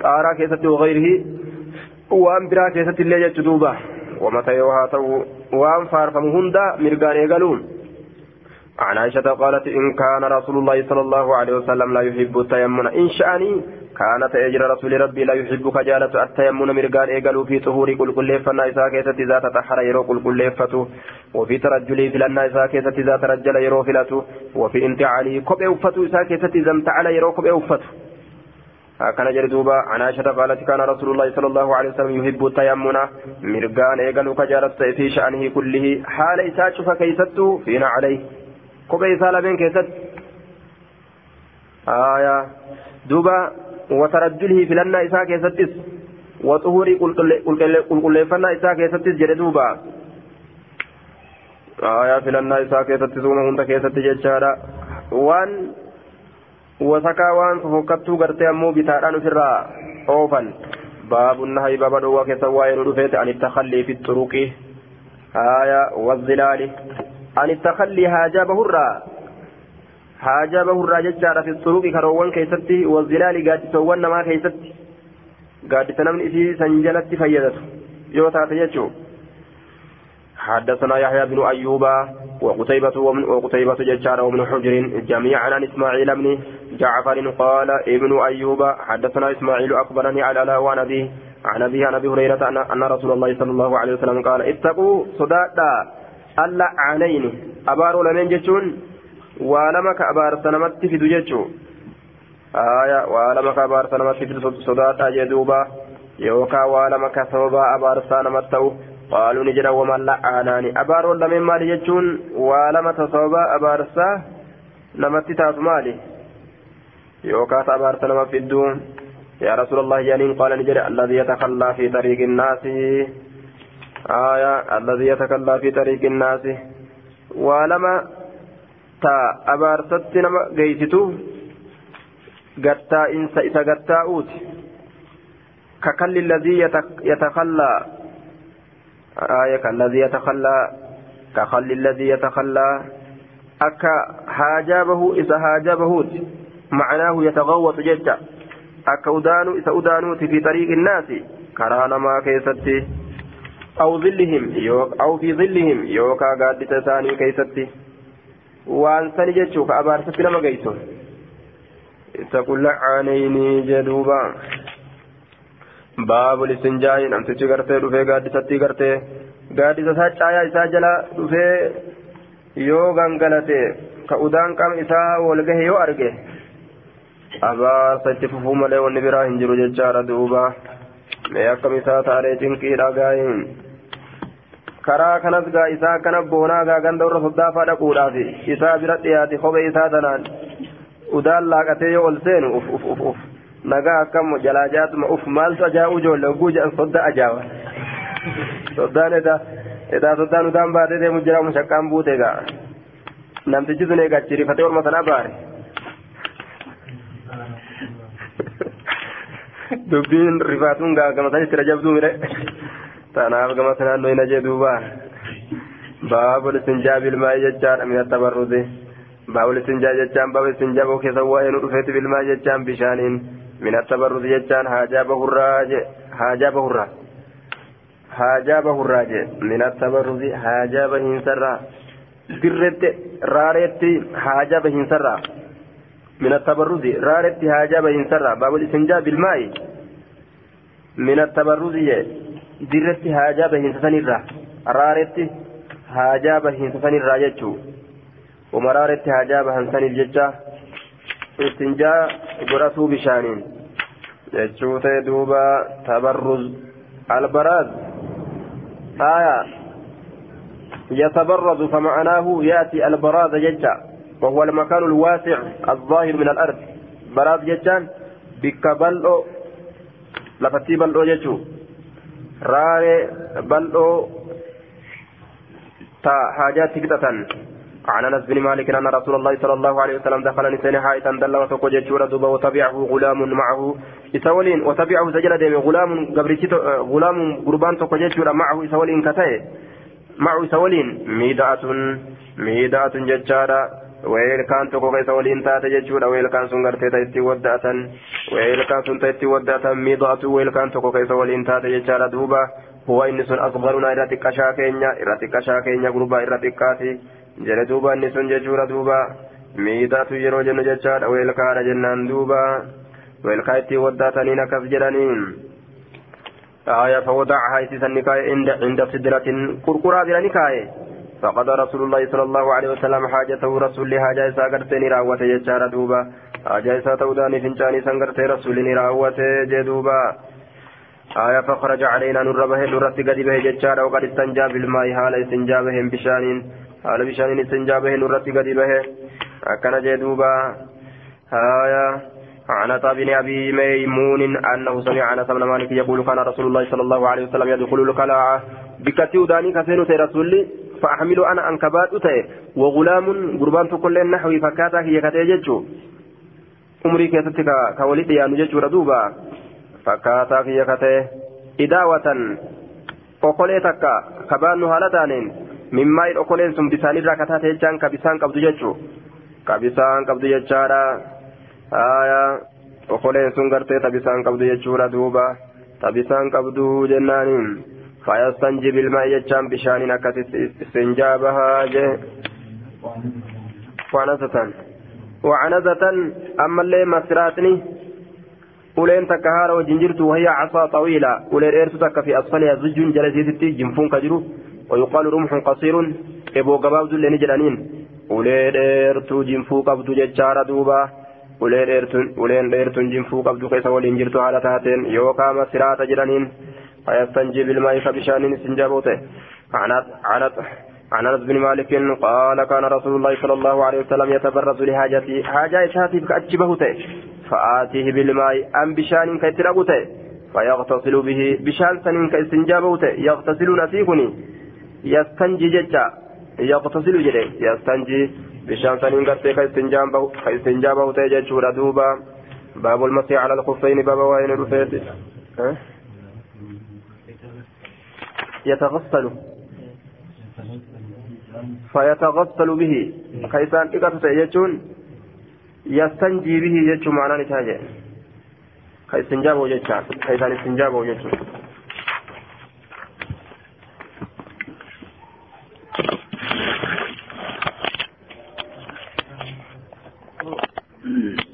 طارا كيست وغيره. وان برا كيست اللي يجدوبا ومتى يوهاتو وان فارفم هندا مرقان يقلون عن عائشة قالت إن كان رسول الله صلى الله عليه وسلم لا يحب التيمم. إن شأني كانت أجر رسول ربي لا يحب خجالة التيمم مرقان إيقالوا في طهور كل كل فنا إساء كيست إذا تطهر يرو كل كل فته وفي ترجل في لنا إساء كيست إذا ترجل يرو فلته وفي انتعاله كبع وفته إساء كيست إذا امتعل يرو كبع وفته كان جردوبا عن عائشة قالت كان رسول الله صلى الله عليه وسلم يحب التيمم مرقان إيقالوا خجالة في شأنه كله حال إساء شف كيسته فينا عليه كبع إساء لبين كيست آية دوبا وترجله في لنا إساء كيستس وطهور قل قل فنا إساء كيستس جردوبا آية في لنا إساء كيستس ومهنت كيستس ججارا وان وسكا وان ففكتو قرتي أمو بتاران في الرا أوفا باب النهي باب دوا كسواين رفيت عن التخلي في الطرق. آية والظلال عن التخلي هاجابه الرا. Haajaa bahurraa jechaadha fi xuruqi karoowwan keessatti wazilaali gaaddisawwan namaa keessatti gaaddisa namni isii san jalatti fayyadatu yoo taate jechuu حدثنا يحيى بن أيوب وقتيبة ومن وقتيبة ججار ومن حجر جميعا عن إسماعيل بن جعفر قال ابن أيوب حدثنا إسماعيل أخبرني على لا وعن أبيه عن أبي عن أبي هريرة أن رسول الله صلى الله عليه وسلم قال اتقوا صدادا ألا عانين أبارو لمن جتون ولمك أبار سنمت في دجتو آية ولمك أبار سنمت في صدادا جدوبا يوكا ولمك ثوبا أبار سنمت قالوا نجرا ومن لعاناني أبارو لمن مالي جتون ولمك ثوبا أبار سنمت تات مالي يوكا أبار سنمت في الدون يا رسول الله جانين قال نجري الذي يتخلى في طريق الناس آية الذي يتخلى في طريق الناس ولما أبارست نما جيستو قتا إنس إذا قتا أوت ككل الذي يتخلى آية كالذي يتخلى كخل الذي يتخلى أكا هاجابه إذا هاجبه معناه يتغوط جدا akka udaanuu isa udaanuuti fi xariiqi innaasi karaa namaa keessatti aw zillihim aw fi zillihim yookaa gaaddisa isaanii keessatti waan sani jechuu ka abaarsatti nama jedhuuba baabul istinjaa'i namtichi gartee dhufee gaaddisatti gartee gaaddisa isaa caayaa isaa jala dhufee yoo gangalate ka udaan qama isaa walgahe yoo arge abaarsa itti fufuu malee wanni biraa hin jiru jechaadha duuba mee akkam isaa taalee cinqiidha gaayin karaa kanas gaa isaa kana boonaa gaa ganda warra soddaafaa dhaquudhaaf isaa bira dhiyaate kophee isaa tanaan udaan laaqatee yoo ol seenu uf uf uf uf nagaa akkam jalaa jaatuma uf maaltu ajaa'u ijoollee oguu jedhan sodda ajaawa soddaan edaa edaa soddaan udaan baatee deemu jira mushaqqaan buute gaa namtichi sun egaa chirifatee orma sanaa baare dubbiin rifaatuun gama sanitti rajabduu mire duuba baabul istinjaa bilmaa jechaadha min attabarruzi baabul istinjaa jechaan baaba istinjaa boo keessa waa'ee nu dhufeeti bilmaa jechaan bishaaniin min attabarruzi jechaan haajaa bahurraa je haajaa bahurraa haajaa bahurraa je min attabarruzi haajaa bahiinsarraa dirretti raareetti haajaa bahiinsarraa من التبرز رارت هاجاب إنسرا باب الاستنجاء بالماء من التبرز درت هاجاب إنسانيرا رارت هاجاب إنسانيرا يجو ومرارت هاجاب إنسان الججة استنجاء قرأتو بشانين يجو دوبا تبرز البراز آية يتبرز فمعناه يأتي البراز ججة وهو المكان الواسع الظاهر من الأرض براز جتان بك بلو لفتي بلو جتو راري بلو تا حاجات تكتة عن انس بن مالك ان رسول الله صلى الله عليه وسلم دخل نسين حائطا دل وتقو جتشورا دوبا وتبعه غلام معه إسولين وتبعه سجل ديم غلام غلام قربان تقو جتشورا معه إسولين كتاي معه إسولين ميدعة ميدعة جتشارا jechuudha weelkaan sun gartee ta itti wadda'atan weelkaan sun ta itti wadda'atan miidhatu weelkaan tokko keessa waliin taate jechaadha duuba huwa inni sun asgaruna irra xiqqashaa keenya irra xiqqashaa keenya gurbaa irra xiqqaati jedhe duuba inni sun jechuudha duuba miidhatu yeroo jennu jechaadha weelkaadha jennaan duuba weelkaa itti wadda'ataniin akkas jedhaniin آية فوضعها إسيسا نكاية عند عند سدرة كركرا بلا نكاية فقد رسول الله صلى الله عليه وسلم حاجته رسول حاجة إسا قرتني راوة يجار دوبا. حاجة إسا توداني فنشاني سنقرت رسول راوة جدوبا آية فخرج علينا نور به نورت قد به ججار وقد استنجى بالماء حال استنجى بهم بشان حال بشان استنجى به نورت قد به. أكن جدوبا آية. عن بن أبي ميمون أنه سمع أنس بن مالك يقول كان رسول الله صلى الله عليه وسلم يدخل القلعة. بكتي داني كفين رسول فأحمل أنا أنكبات أتي وغلام قربان كل نحوي فكاتا هي كتيججو عمري كيستك كولد يا نججو ردوبا فكاتا هي كتي إداوة sun bisaan irraa kataa ta'e jechaan ka bisaan qabdu jechuu ka bisaan qabdu jechaadha haya okoleen sun gartee ta bisaan qabdu jechuudha duuba ta bisaan qabdu jennaaniin فيستنجي بالماء يجام بشان أكت استنجابها وعنزة وعنزة أما اللي مسراتني wahiyya casaa xawiila ulee dheertu takka fi asfaliha zujjuun jala isiititti jinfuun ka jiru ويقال رمح قصير إبو قباب ذل نجرانين ulee dheertuu jinfuu qabdu jechaadha duuba ulee dheertuun jinfuu qabdu keessa waliin jirtu haala taateen yookaan siraata jedhaniin فيستنجي بالماء فبشان استنجابوته. عن أنس بن مالك قال كان رسول الله صلى الله عليه وسلم يتبرز لحاجته حاجة شاتي كأجبهته فآتيه بالماء أم بشان كيتربوته فيغتسل به بشان سنين كاستنجابوته. يغتسلون فيكني يستنجي جتا يغتسل جده يستنجي بشان سنين كاستنجابه تيجي دوبا. باب المسيح على الخفين. باب وين رفيت أه؟ يتغسل فيتغسل به كيسان إقاتة يجون يستنجي به يجو معنى نتاجة كيستنجابه يجو كيسان استنجابه يجو Mm-hmm.